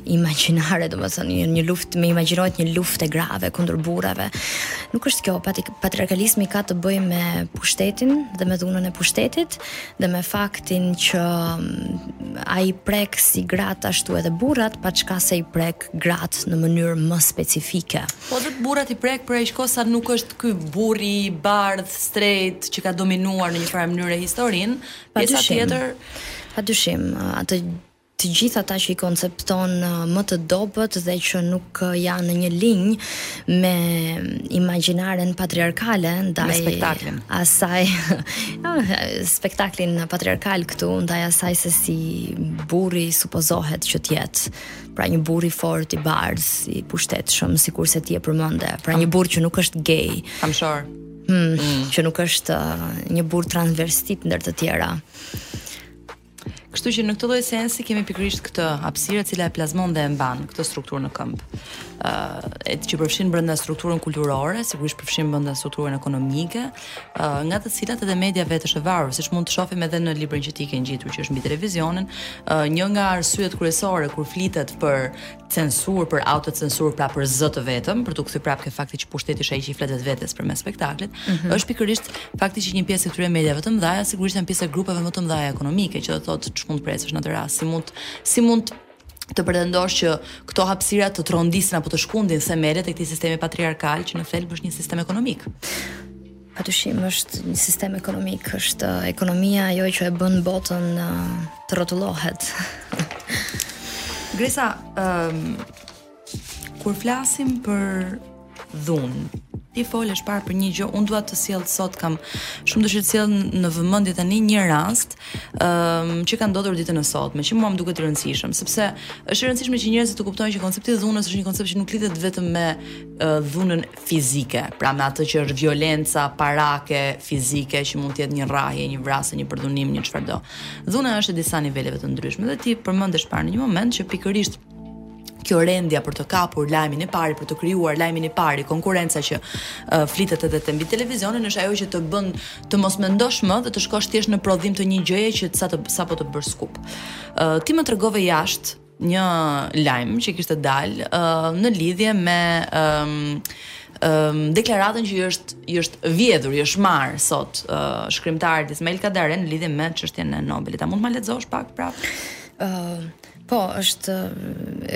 imagjinare, domethënë një, një luftë më imagjinohet një luftë e grave kundër burrave. Nuk është kjo, patriarkalizmi ka të bëjë me pushtetin dhe me dhunën e pushtetit dhe me faktin që um, ai prek si gratë ashtu edhe burrat, pa çka se i prek gratë në mënyrë më specifike. Po dhe burrat i prek për aq kohë sa nuk është Ky burri i bardhë, strejt, që ka dominuar në një farë mënyre historinë, pjesa tjetër... Pa dyshim, të gjithë ata që i koncepton uh, më të dobët dhe që nuk uh, janë në një linjë me imagjinaren patriarkale ndaj spektaklin. Asaj ah, spektaklin patriarkal këtu ndaj asaj se si burri supozohet që të jetë. pra një burrë i fortë i bardhë, i pushtetshëm, sikurse ti e përmende, pra një burrë që nuk është gay. Kam shor. Mm, mm. që nuk është uh, një burrë transvestit ndër të tjera. Kështu që në këtë lloj sensi kemi pikërisht këtë hapësirë e cila e plazmon dhe e mban këtë strukturë në këmbë. ë uh, që përfshin brenda strukturën kulturore, sigurisht përfshin brenda strukturën ekonomike, nga të cilat edhe media vetë është e varur, siç mund të shohim edhe në librin që ti ke ngjitur që është mbi televizionin, një nga arsyet kryesore kur flitet për censurë, për autocensurë, pra për zë të vetëm, për t'u kthy prapë ke fakti që pushteti është ai që i flet vetes përmes spektaklit, mm -hmm. është pikërisht fakti që një pjesë e këtyre mediave të mëdha, sigurisht janë pjesë e grupeve më të mëdha ekonomike, që do të thotë ç'mund të presësh në atë rast, si mund si mund të pretendosh që këto hapësira të trondisin apo të shkundin themelet e këtij sistemi patriarkal që në thelb është një sistem ekonomik. Pa dyshim është një sistem ekonomik, është uh, ekonomia ajo që e bën botën uh, të rrotullohet. Gresa, ëm um, Kur flasim për dhunë, ti fole dhe më parë për një gjë, unë dua të sjell sot kam shumë dëshirë të sjell në vëmendje tani një rast ëm ehm, um, që ka ndodhur ditën e sotme, që mua më duket i rëndësishëm, sepse është e rëndësishme që njerëzit të kuptojnë që koncepti i dhunës është një koncept që nuk lidhet vetëm me uh, dhunën fizike, pra me atë që është violenca parake fizike që mund të jetë një rrahje, një vrasje, një përdhunim, një çfarëdo. Dhuna është e disa niveleve të ndryshme dhe ti përmende më parë në një moment që pikërisht kjo rendja për të kapur lajmin e parë, për të krijuar lajmin e parë, konkurrenca që uh, flitet edhe te mbi televizionin është ajo që të bën të mos mendosh më dhe të shkosh thjesht në prodhim të një gjëje që sa të sapo të bësh skup. Uh, ti më tregove jashtë një lajm që kishte dal uh, në lidhje me um, um, deklaratën që i është i është vjedhur, i është marrë sot uh, shkrimtarit Ismail Kadare në lidhje me çështjen e Nobelit. A mund të ma lexosh pak prapë? Ëh, uh, Po, është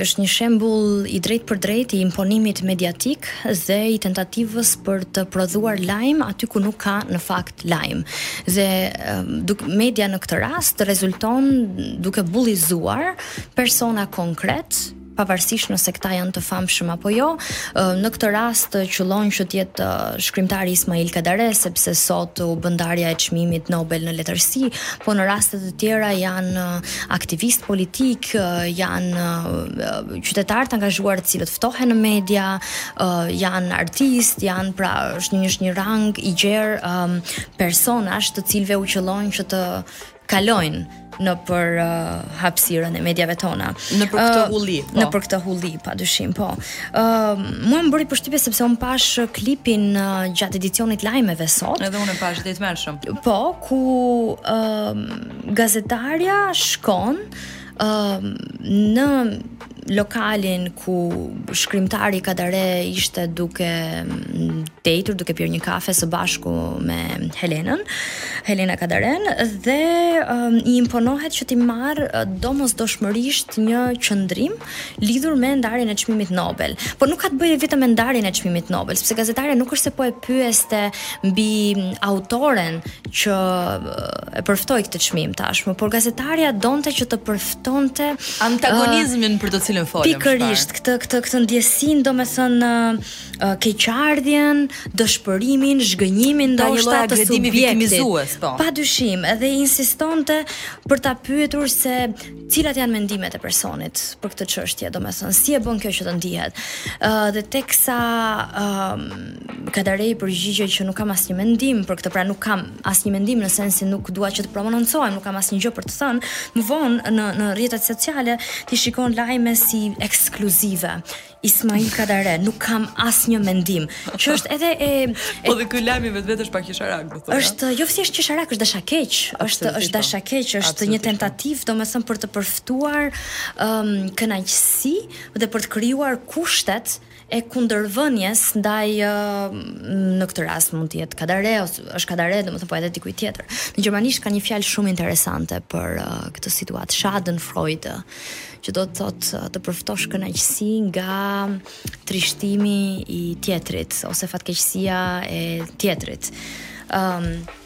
është një shembull i drejtpërdrejtë i imponimit mediatik dhe i tentativës për të prodhuar lajm aty ku nuk ka në fakt lajm. Dhe duk media në këtë rast rezulton duke bullizuar persona konkretë pavarësisht nëse këta janë të famshëm apo jo. Në këtë rast qëllon që të jetë shkrimtari Ismail Kadare sepse sot u bë ndarja e çmimit Nobel në letërsi, po në raste të tjera janë aktivistë politikë, janë qytetarë të angazhuar të cilët ftohen në media, janë artistë, janë pra është një është një rang i gjerë personash të cilëve u qëllon që të kalojnë nëpër uh, hapësirën e mediave tona. Nëpër këtë hulli, uh, po. Nëpër këtë hulli, pa dyshim, po. Uh, mua më bëri përshtypje sepse unë pashë klipin uh, gjatë edicionit të lajmeve sot. Edhe unë e pashë, ishte i tmerrshëm. Po, ku... Uh, Gazetarja shkon uh, në lokalin ku shkrimtari Kadare ishte duke ndejtur, duke pirë një kafe së bashku me Helenën, Helena Kadaren, dhe um, i imponohet që t'i marrë uh, domosdoshmërisht një qëndrim Lidhur me ndarjen e çmimit Nobel, por nuk ka të bëjë vetëm me ndarjen e çmimit Nobel, sepse gazetarja nuk është se po e pyeste mbi autoren që e përftoi këtë çmim tashmë, por gazetarja donte që të përftonte antagonizmin uh, për të cilën folëm. Pikërisht këtë këtë këtë ndjesinë, domethënë uh, keqardhjen, dëshpërimin, zhgënjimin pra ndoshta të subjektit. Po. Pa dyshim, edhe insistonte për ta pyetur se Cilat janë mendimet e personit për këtë çështje, domethënë si e bën kjo që të ndihet? Ë uh, dhe teksa ë um, Kadare i përgjigjej që nuk kam asnjë mendim për këtë, pra nuk kam asnjë mendim në sensin nuk dua që të prononcohem, nuk kam asnjë gjë për të thënë. Më vonë në në rrjetet sociale ti shikon lajme si ekskluzive. Ismail Kadare, nuk kam asnjë mendim, që është edhe e, e Po dhe ky lajmi në vetvete është pak qesharak, do thotë. Është jo thjesht qesharak, është dashakeq, është është po. dashakeq, është një po. tentativë domethënë për të përftuar um, kënaqësi dhe për të krijuar kushtet e kundërvënies ndaj uh, në këtë rast mund të jetë Kadare ose është Kadare domethënë po edhe dikujt tjetër. Në gjermanisht ka një fjalë shumë interesante për uh, këtë situatë, Schadenfreude. që do të thotë të përftosh kënaqësi nga trishtimi i tjetrit ose fatkeqësia e tjetrit. Ëm um,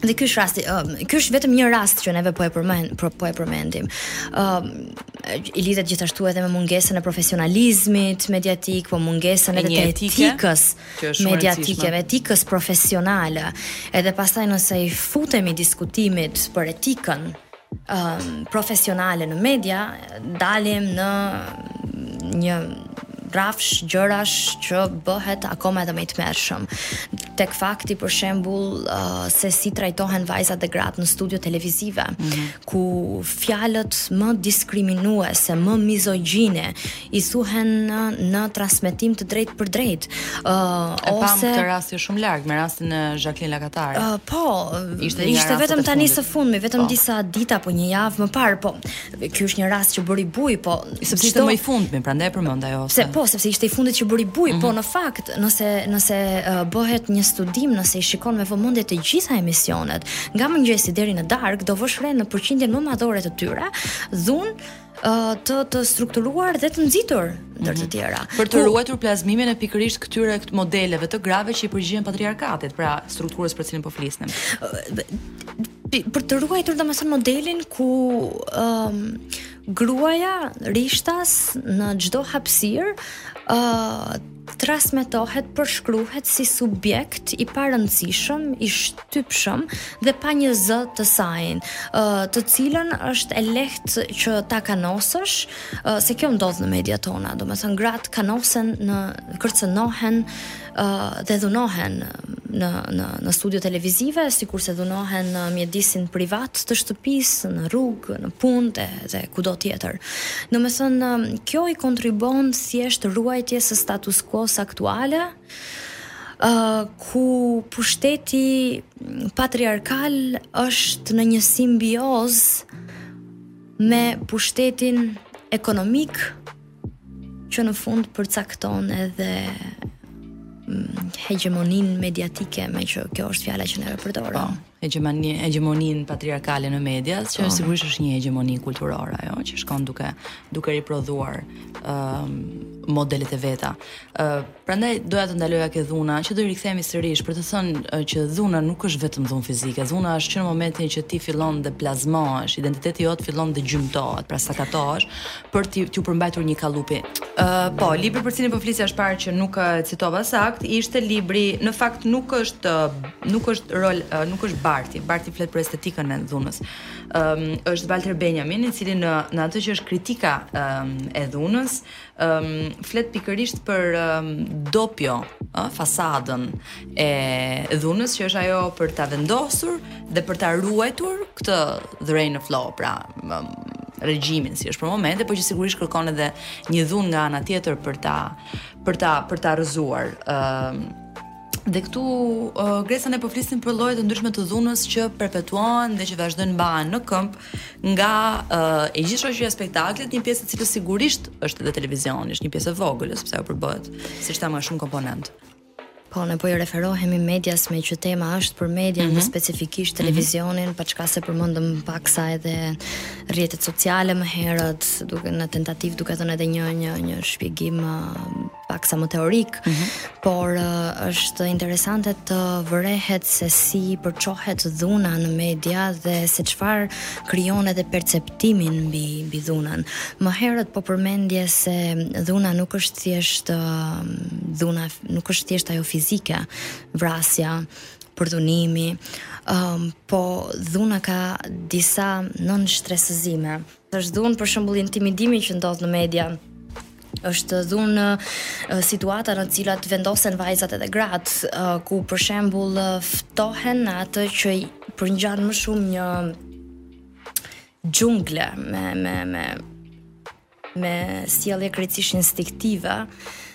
Dhe ky është rasti, um, ky është vetëm një rast që neve po e përmend, po, po e përmendim. Ëm um, i lidhet gjithashtu edhe me mungesën e profesionalizmit mediatik, po mungesën edhe të etikës mediatike, me etikës profesionale. Edhe pastaj nëse i futemi diskutimit për etikën, profesionale në media, dalim në një rrafsh gjërash që bëhet akoma edhe më i tmerrshëm. Tek fakti për shembull uh, se si trajtohen vajzat dhe gratë në studio televizive, mm -hmm. ku fjalët më diskriminuese, më mizogjine i thuhen në, në transmetim të drejtpërdrejtë. Ë uh, ose e pamë këtë rast jo shumë larg me rastin e Zhaklin Lekatarit. Uh, po, ishte ishte vetëm tani së fundmi, vetëm po. disa ditë apo një javë më parë, po. Ky është një rast që bëri bujë, po, sepse ishte më i fundmi, prandaj e përmenda jo. Se po, sepse ishte i fundit që bëri bujë, mm -hmm. po mhm. në fakt, nëse nëse uh, bëhet një studim, nëse i shikon me vëmendje të gjitha emisionet, nga mëngjesi deri në darkë, do vësh re në përqindjen më madhore të tyre, dhunë të të strukturuar dhe të nxitur ndër të mhm. tjera. Për të ruajtur plazmimin e pikërisht këtyre këtyre modeleve të grave që i përgjigjen patriarkatit, pra strukturës për të cilën po flisnim. Për të ruajtur domethënë modelin ku ëm um, gruaja rishtas në çdo hapësirë ë uh, transmetohet, përshkruhet si subjekt i parëndësishëm, i shtypshëm dhe pa një zë të sajin, të cilën është e lehtë që ta kanosësh, se kjo ndodh në mediat tona, domethënë gratë kanosen në kërcënohen dhe dhunohen në në në studio televizive, sikurse dhunohen në mjedisin privat të shtëpisë, në rrugë, në punë, dhe kudo tjetër. Domethënë, kjo i kontribuon thjesht ruajtjes së status quo-s aktuale, ku pushteti patriarkal është në një simbiozë me pushtetin ekonomik, që në fund përcakton edhe mm, hegjemoninë mediatike meqë kjo është fjala që ne e përdorim. Po, hegjemoninë, hegjemoninë patriarkale në media, që po. sigurisht është një hegjemoni kulturore ajo që shkon duke duke riprodhuar ë um, modelet e veta. ë uh, Prandaj doja të ndaloja ke dhuna, që do i rikthehemi sërish për të thënë që dhuna nuk është vetëm dhunë fizike. Dhuna është që në momentin që ti fillon dhe plazmohesh, identiteti jot fillon dhe gjymtohet, pra sakatohesh për t'iu përmbajtur një kallëpi. Ë, po, libri për cilin po flisja më parë që nuk e citova saktë, ishte libri, në fakt nuk është nuk është Rol, nuk është Barti, Barti flet për estetikën e dhunës. Ëm, është Walter Benjamin, i cili në në atë që është kritika e dhunës, ëm flet pikërisht për um, dopio, ë fasadën e dhunës që është ajo për ta vendosur dhe për ta ruajtur këtë dhërein në flow, pra um, regjimin si është për momentin, por që sigurisht kërkon edhe një dhunë nga ana tjetër për ta për ta për ta rrëzuar. ë Dhe këtu uh, Gresa ne po flisnim për lloje të ndryshme të dhunës që perpetuohen dhe që vazhdojnë mbahen në këmb nga uh, e gjithë shoqëria e spektaklit, një pjesë e së cilës sigurisht është edhe televizioni, është një pjesë e vogël, sepse ajo përbëhet, siç thamë, nga shumë komponentë. Po, ne po i referohemi medias me që tema është për median mm -hmm. dhe mhm. specifikisht mhm. televizionin, mm -hmm. pa çka se përmendëm paksa edhe rrjetet sociale më herët, duke në tentativë duke dhënë edhe një një një shpjegim uh, paksa më teorik, mm -hmm. por uh, është interesante të vërehet se si përçohet dhuna në media dhe se çfarë krijon edhe perceptimin mbi mbi dhunën. Më herët po përmendje se dhuna nuk është thjesht uh, dhuna, nuk është thjesht ajo fizike, vrasja, përdhunimi, um, po dhuna ka disa nënshtresëzime. Është dhunë për shembull intimidimi që ndodh në media. Është dhunë situata në të cilat vendosen vajzat edhe gratë, ku për shembull ftohen në atë që përngjan më shumë një xhungle me me me me sjellje krejtësisht instinktive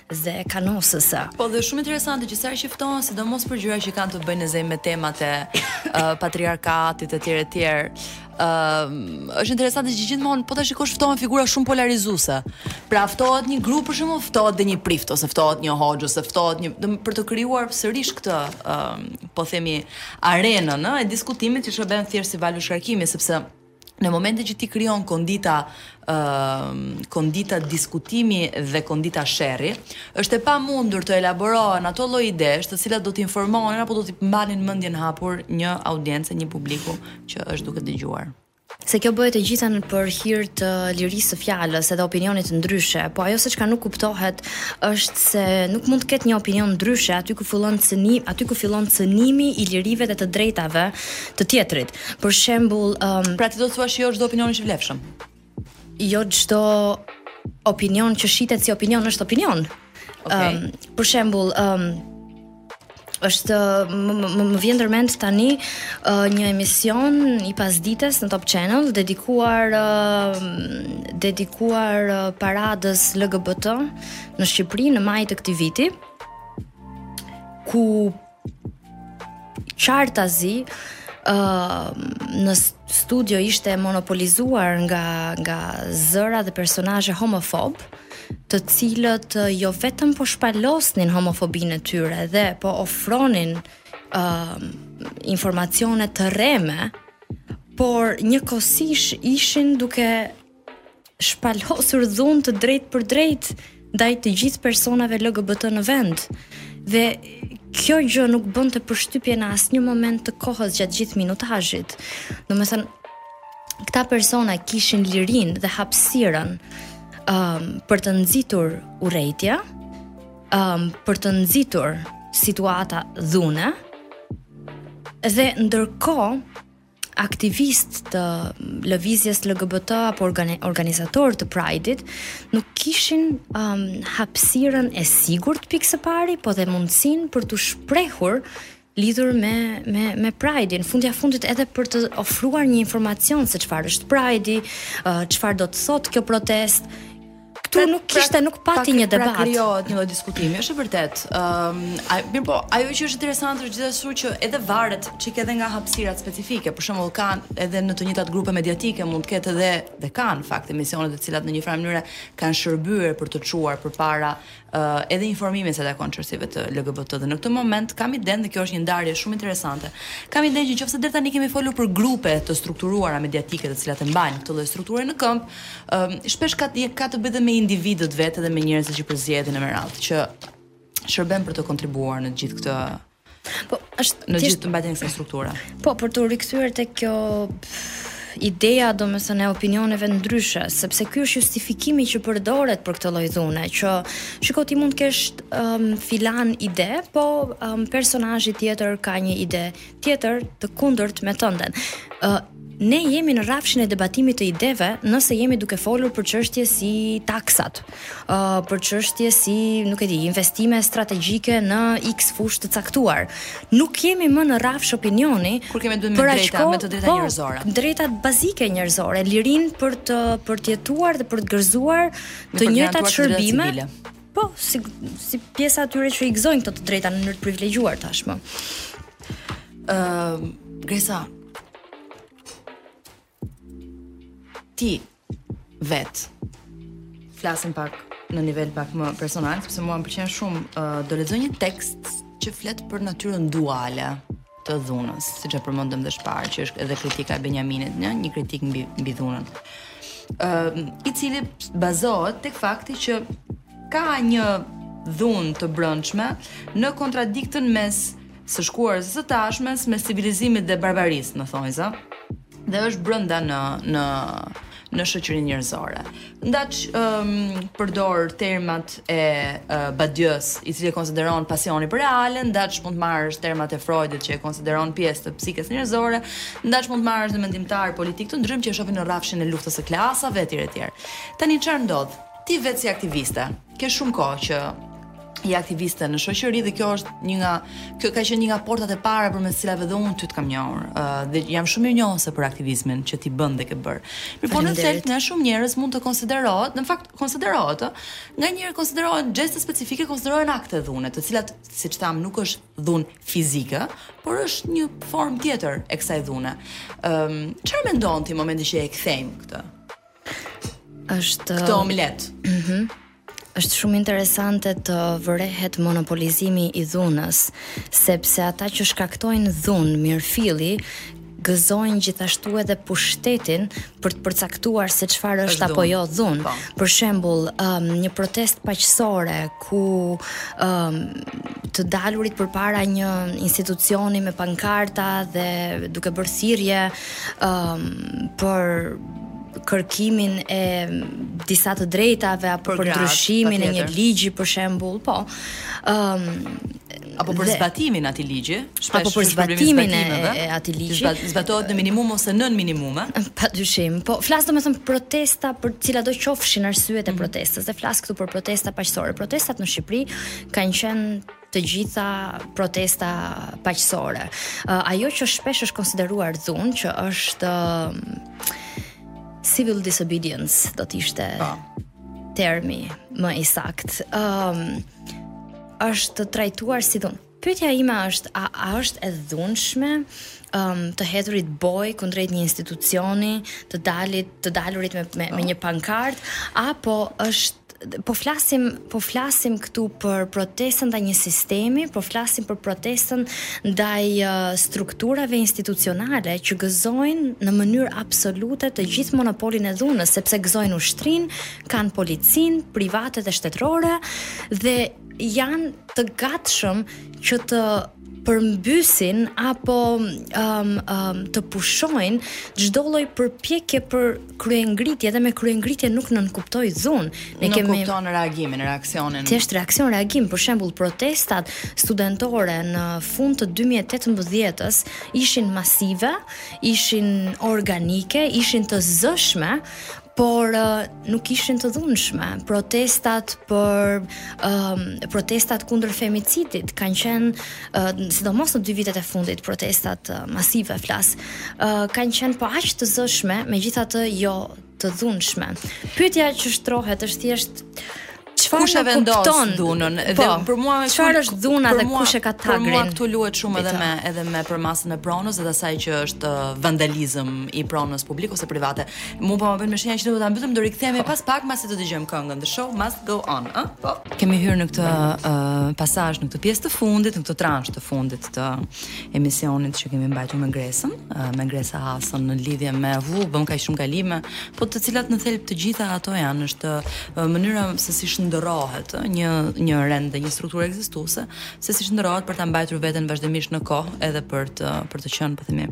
dhe kanosëse. Po dhe është shumë interesante që sa herë që ftohen sidomos për gjëra që kanë të bëjnë e zëmë me temat e uh, patriarkatit etj etj. uh, është interesante që gjithmonë po ta shikosh ftohen figura shumë polarizuese. Pra ftohet një grua për shembull, ftohet dhe një prift ose ftohet një hoxhë ose ftohet një dëm, për të krijuar sërish këtë uh, po themi arenën ë e diskutimit që shërben thjesht si valvul shkarkimi sepse në momentin që ti krijon kondita ë kondita diskutimi dhe kondita sherri, është e pamundur të elaborohen ato lloj idesh të cilat do ta informonin apo do t'i mbanin mendjen hapur një audience, një publiku që është duke dëgjuar. Se kjo bëhet e gjitha në për hir të lirisë së fjalës edhe opinionit ndryshe, po ajo se çka nuk kuptohet është se nuk mund të ketë një opinion ndryshe aty ku fillon cënimi, aty ku fillon cënimi i lirive dhe të drejtave të tjetrit. Për shembull, ëm Pra ti do të thuash jo çdo opinion është i vlefshëm. Jo çdo opinion që shitet si opinion është opinion. Okay. Um, për shembull, um, është më vjen ndër mend tani uh, një emision i pasdites në Top Channel dedikuar uh, dedikuar uh, paradës LGBT në Shqipëri në maj të këtij viti ku Qartazi, ë uh, në studio ishte monopolizuar nga nga zëra dhe personazhe homofobë, të cilët uh, jo vetëm po shpalosnin homofobinë e tyre dhe po ofronin ë uh, informacione të rreme, por njëkohësisht ishin duke shpalosur dhunë të drejtpërdrejtë ndaj të gjithë personave LGBT në vend. Dhe kjo gjë nuk bënte përshtypje në asnjë moment të kohës gjatë gjithë minutazhit. Domethënë, këta persona kishin lirinë dhe hapësirën um, për të nxitur urrejtje, um, për të nxitur situata dhune, dhe ndërkohë aktivistë të lëvizjes LGBT apo organizatorë të Pride-it nuk kishin um, hapësirën e sigurt pikësëpari, po dhe mundësinë për t'u shprehur lidhur me me me Pride-in, fundja fundit edhe për të ofruar një informacion se çfarë është Pride-i, uh, çfarë do të thotë kjo protestë, Këtu pra, nuk kishte, nuk pati një debat. Pra krijohet një lloj diskutimi, është e vërtetë. Ëm, um, mirëpo, ajo që është interesante është gjithashtu që edhe varet çik edhe nga hapësirat specifike. Për shembull, kanë edhe në të njëjtat grupe mediatike mund të ketë edhe dhe ka në fakt emisione të cilat në një farë mënyre kanë shërbyer për të çuar përpara edhe informime sa i takon çështjeve të LGBT dhe në këtë moment kam idenë dhe kjo është një ndarje shumë interesante. Kam idenë që qoftë se deri tani kemi folur për grupe të strukturuara mediatike të cilat e mbajnë këtë lloj strukture në këmbë, um, shpesh ka të, ka të bëjë dhe me individët vetë, edhe me njerëzit që përzgjidhen, në mënyrat që shërbejnë për të kontribuuar në gjithë këtë Po, është në gjithë mbajtjen e kësaj strukture. Po, për t'u rikthyer tek kjo ideja domethënë e opinioneve ndryshe, sepse ky është justifikimi që përdoret për këtë lloj dhune, që shiko ti mund të kesh um, filan ide, po um, personazhi tjetër ka një ide tjetër të kundërt me tënden. Uh, ne jemi në rrafshin e debatimit të ideve nëse jemi duke folur për çështje si taksat. ë uh, për çështje si, nuk e di, investime strategjike në X fushë të caktuar. Nuk jemi më në rrafsh opinioni kur kemi duhet me drejta, kohë, me të drejta po, njerëzore. Drejta bazike njerëzore, lirinë për të për të jetuar dhe për të gëzuar të njëjtat shërbime. Po, si si pjesa e atyre që i gëzojnë këto të drejta në mënyrë të privilegjuar tashmë. Ëm, uh, Gresa, Ti vetë. Flasim pak në nivel pak më personal, sepse mua më pëlqen shumë uh, do lexoj një tekst që flet për natyrën duale të dhunës, siç e përmendëm dhe më parë, që është edhe kritika e Benjaminit, një, një kritikë mbi mbi dhunën. Ë, uh, i cili bazohet tek fakti që ka një dhunë të brendshme në kontradiktën mes së shkuarës e së tashmes mes civilizimit dhe barbarisë në thonjza dhe është brenda në në në shoqërinë njerëzore. Ndaç um, përdor termat e uh, Badiousë, i cili e konsideron pasioni për realen, ndaç mund të marrësh termat e Freudit që e konsideron pjesë të psikës njerëzore, ndaç mund të marrësh dhe mendimtarë politikë të ndryshëm që e shohin në rrafshin e luftës së klasave etj etj. Tani çfarë ndodh? Ti vetë si aktiviste, Ke shumë kohë që je aktiviste në shoqëri dhe kjo është një nga kjo ka qenë një nga portat e para përmes së cilave dhe unë ty të kam njohur. Ë uh, dhe jam shumë mirënjohëse për aktivizmin që ti bën dhe ke bërë. Mirëpo në thelb nga shumë njerëz mund të konsiderohet, në fakt konsiderohet, ë, nga njerëz konsiderohen gjeste specifike, konsiderohen akte dhune, të cilat siç thamë nuk është dhunë fizike, por është një formë tjetër e kësaj dhune. Ëm, um, çfarë mendon ti në momentin që e kthejmë këtë? Është këtë omlet. Mhm. Mm është shumë interesante të vërehet monopolizimi i dhunës, sepse ata që shkaktojnë dhunë mirëfilli gëzojnë gjithashtu edhe pushtetin për të përcaktuar se çfarë është apo jo dhunë. Po. Për shembull, um, një protestë paqësore ku um, të dalurit përpara një institucioni me pankarta dhe duke bërë thirrje um, për kërkimin e disa të drejtave apo për ndryshimin e një ligji për shembull, po. Ëm um, apo për zbatimin e atij ligji, shpesh apo për zbatimin e, e atij ligji. Zbat, zbatohet në minimum ose nën minimum, e? Padyshim. Po flas domethënë protesta për cilado qofshin arsyet e mhm. protestës. Dhe flas këtu për protesta paqësore. Protestat në Shqipëri kanë qenë të gjitha protesta paqësore. Ajo që shpesh është konsideruar dhunë që është civil disobedience, do të ishte, po, termi më i saktë. Ëm um, është trajtuar si dhunë. Pyetja ime është a, a është e dhunshme um, të hedhurit bojë kundrejt një institucioni, të dalit, të dalurit me me, me një pankartë apo është po flasim po flasim këtu për protestën ndaj një sistemi, po flasim për protestën ndaj strukturave institucionale që gëzojnë në mënyrë absolute të gjithë monopolin e dhunës, sepse gëzojnë ushtrinë, kanë policinë, private dhe shtetërore dhe janë të gatshëm që të përmbysin apo um, um, të pushojnë çdo lloj përpjekje për kryengritje dhe me kryengritje nuk nënkuptoj dhunë. Nënkupton reagimin, reaksionin. Thjesht reaksion reagim, për shembull protestat studentore në fund të 2018-s ishin masive, ishin organike, ishin të zëshme, por uh, nuk ishin të dhunshme. Protestat për um, protestat kundër femicidit kanë qenë uh, sidomos në dy vitet e fundit protestat uh, masive flas. Uh, kanë qenë po aq të zëshme, megjithatë jo të dhunshme. Pyetja që shtrohet është thjesht Çfarë kush e vendos dhunën dhe po, për mua është çfarë është dhuna dhe kush e ka tagrin. Për mua këtu luhet shumë edhe me edhe me përmasën e pronës dhe asaj që është uh, vandalizëm i pronës publik ose private. Mu po më vjen më shenja që do ta mbytëm do rikthehemi po. pas pak mbasi të dëgjojmë këngën The Show Must Go On, ë? Po. Kemi hyrë në këtë uh, pasazh në këtë pjesë të fundit, në këtë transh të fundit të emisionit që kemi mbajtur me Gresën, uh, me Gresa Hasën në lidhje me vu, bëmë kaq shumë kalime, Po të cilat në thelb të gjitha ato janë është mënyra se si shndërrohet ë një një rend dhe një strukturë ekzistuese, se si shndërrohet për ta mbajtur veten vazhdimisht në kohë edhe për të për të qenë po themi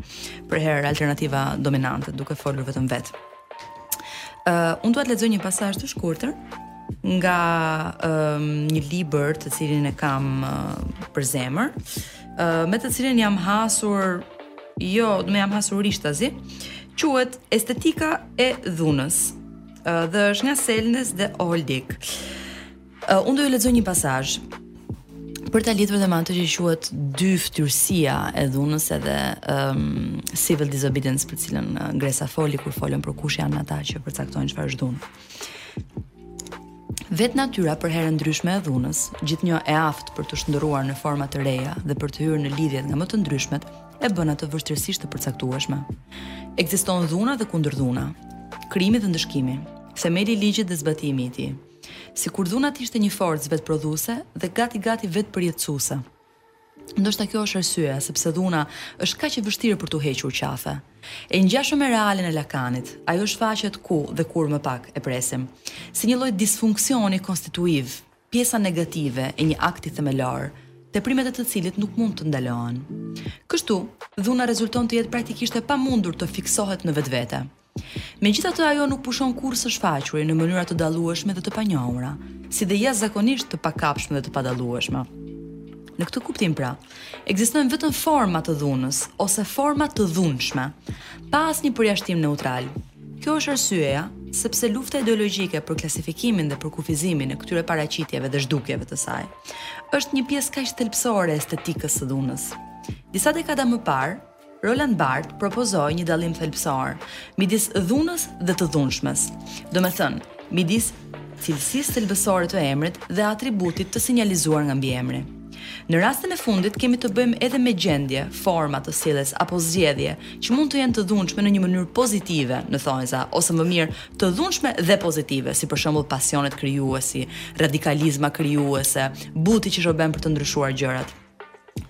përherë alternativa dominante duke folur vetëm vetë. Ë uh, unë dua të lexoj një pasazh të shkurtër nga uh, një libër të cilin e kam uh, për zemër. Uh, uh, me të cilin jam hasur jo, do më jam hasur rishtazi, quhet Estetika e dhunës. Uh, dhe është nga Selnes dhe Oldik. Uh, unë do ju lexoj një pasazh për ta lidhur dhe me atë që quhet dyfytyrësia e dhunës edhe um, civil disobedience për cilën uh, Gresa foli kur folëm për kush janë ata që përcaktojnë çfarë është dhunë. Vetë natyra përherë e ndryshme e dhunës, gjithnjë e aftë për t'u shndërruar në forma të reja dhe për të hyrë në lidhje nga më të ndryshmet, e bën atë vështirësisht të përcaktueshme. Ekziston dhuna dhe kundërdhuna, krimi dhe ndëshkimi, themeli i ligjit dhe zbatimi i tij. Sikur dhuna të ishte një forcë vetëprodhuese dhe gati-gati vetëpërjetësuese. Ndoshta kjo është arsyeja se pse dhuna është kaq e vështirë për t'u hequr qafe. E ngjashme me realen e Lakanit, ajo shfaqet ku dhe kur më pak e presim. Si një lloj disfunksioni konstituiv, pjesa negative e një akti themelor, teprimet e të cilit nuk mund të ndalohen. Kështu, dhuna rezulton të jetë praktikisht e pamundur të fiksohet në vetvete. Megjithatë ajo nuk pushon kurrë së shfaquri në mënyra të dallueshme dhe të panjohura, si dhe jashtëzakonisht të pakapshme dhe të padallueshme. Në këtë kuptim pra, ekzistojnë vetëm forma të dhunës ose forma të dhunshme, pa asnjë përjashtim neutral. Kjo është arsyeja se pse lufta ideologjike për klasifikimin dhe përkufizimin e këtyre paraqitjeve dhe zhdukjeve të saj është një pjesë kaq thelbësore e estetikës së dhunës. Disa dekada më parë, Roland Barthes propozoi një dallim thelbësor midis dhunës dhe të dhunshmes, domethënë midis cilësisë thelbësore të emrit dhe atributit të sinjalizuar nga mbiemri. Në rastin e fundit kemi të bëjmë edhe me gjendje, forma të sjelljes apo zgjedhje që mund të jenë të dhunshme në një mënyrë pozitive në thonjza ose më mirë të dhunshme dhe pozitive, si për shembull pasionet krijuese, radikalizma krijuese, buti që shërben për të ndryshuar gjërat.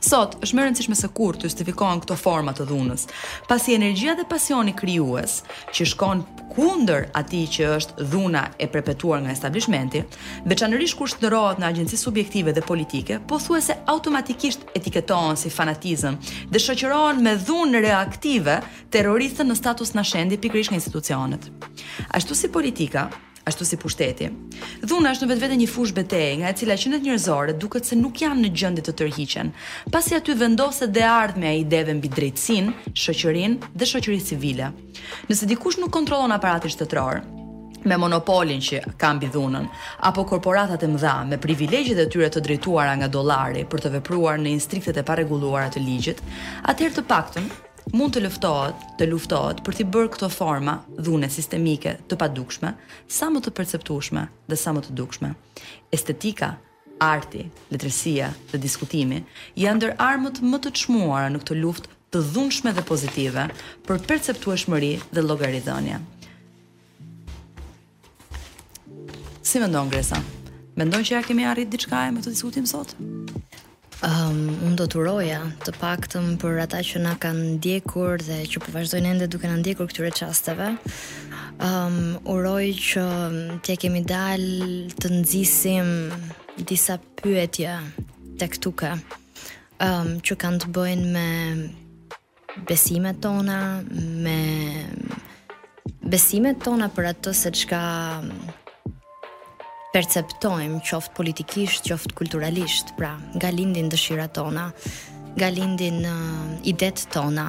Sot, është më e rëndësishme se kurrë të justifikohen këto forma të dhunës, pasi energjia dhe pasioni krijues, që shkon kundër atij që është dhuna e perpetuar nga establishmenti, veçanërisht kur shndërrohet në agjenci subjektive dhe politike, pothuajse automatikisht etiketohen si fanatizëm dhe shoqërohen me dhunë reaktive, terroriste në status nascendi pikërisht nga institucionet. Ashtu si politika, ashtu si pushteti. Dhuna është në vetvete një fushë beteje, nga e cila qeniet njerëzore duket se nuk janë në gjendje të tërhiqen, pasi aty vendoset dhe e ardhmja e ideve mbi drejtësinë, shoqërinë dhe shoqërinë civile. Nëse dikush nuk kontrollon aparatin shtetëror, me monopolin që ka mbi dhunën, apo korporatat e mëdha me privilegjet e tyre të drejtuara nga dollari për të vepruar në instriktet e parregulluara të ligjit, atëherë të paktën Mund të luftohet, të luftohet për t'i bërë këto forma dhune sistemike të padukshme sa më të perceptueshme dhe sa më të dukshme. Estetika, arti, letërsia dhe diskutimi janë ndër armët më të çmuara në këtë luftë të dhunshme dhe pozitive për perceptueshmëri dhe llogaridhënie. Si mendon Gresa? Mendon që ia kemi arrit diçka me këtë diskutim sot? Um, unë do të uroja të paktën për ata që na kanë ndjekur dhe që po vazhdojnë ende duke na ndjekur këtyre çasteve. Um, uroj që t'ia kemi dal të nxisim disa pyetje tek tuka. Um, që kanë të bëjnë me besimet tona, me besimet tona për atë se çka perceptojmë, qoftë politikisht, qoftë kulturalisht, pra nga lindin dëshirat tona, nga lindin uh, idetë tona,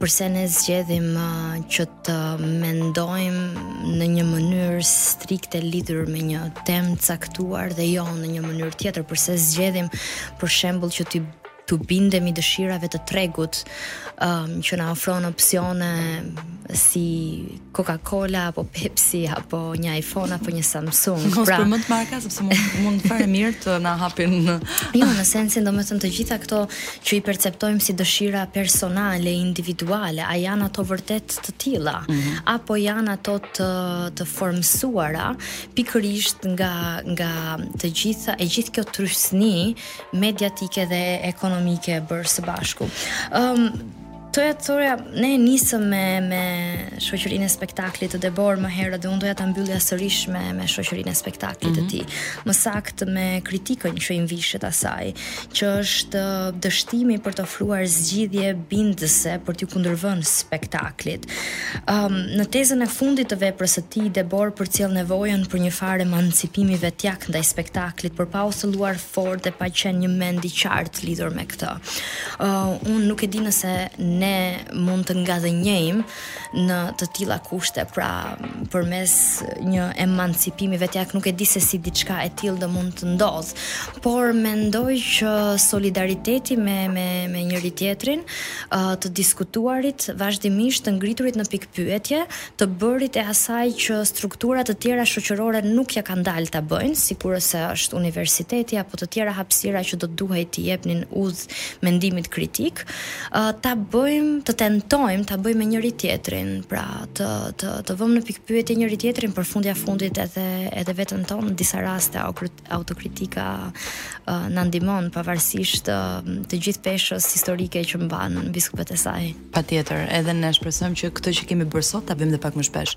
përse ne zgjedhim uh, që të mendojmë në një mënyrë strikte lidhur me një temë të caktuar dhe jo në një mënyrë tjetër, përse zgjedhim për shembull që t'i t'u bindemi dëshirave të tregut, ëm um, që na ofron opsione si Coca-Cola apo Pepsi apo një iPhone apo një Samsung. Mos pra, përmend marka sepse mund mund fare mirë të na hapin. jo, në sensin domethënë të gjitha këto që i perceptojmë si dëshira personale, individuale, a janë ato vërtet të tilla mm -hmm. apo janë ato të të formësuara pikërisht nga nga të gjitha e gjithë kjo trysni mediatike dhe ekonomike e bërë së bashku. Ëm um, Toja Toja ne e nisëm me me shoqërinë e spektaklit të Debor më herët dhe unë doja ta mbyllja sërish me me shoqërinë e spektaklit të mhm. tij. Mm -hmm. Më saktë me kritikën që i mvishet asaj, që është dështimi për të ofruar zgjidhje bindëse për t'ju kundërvënë spektaklit. Ëm, në tezën e fundit të veprës së tij, Debord përcjell nevojën për një farë emancipimi vetjak ndaj spektaklit, por pa u thelluar fort dhe pa qenë njëmend i qartë lidhur me këtë. Ë, unë nuk e di nëse ne mund të ngadhënjejmë në të tilla kushte, pra përmes një emancipimi vetjak, nuk e di se si diçka e tillë do mund të ndodhë, por mendoj që solidariteti me me me njëri-tjetrin, ë uh, të diskutuarit vazhdimisht të ngriturit në pikëpyetje, të bërit e asaj që struktura të tjera shoqërore nuk ja kanë dalë ta bëjnë, sikurse është universiteti apo të tjera hapësira që do të duhej të jepnin udhë mendimit kritik, ë uh, ta bëjmë, të tentojmë ta bëjmë me njëri-tjetrin, pra të të të vëmë në pikëpyetje njëri-tjetrin por fundja fundit edhe edhe veten tonë në disa raste apo Autokritika na ndihmon pavarësisht të gjithë peshës historike që mban mbi supet e saj. Patjetër, edhe ne shpresojmë që këtë që kemi bërë sot ta bëjmë edhe pak më shpesh.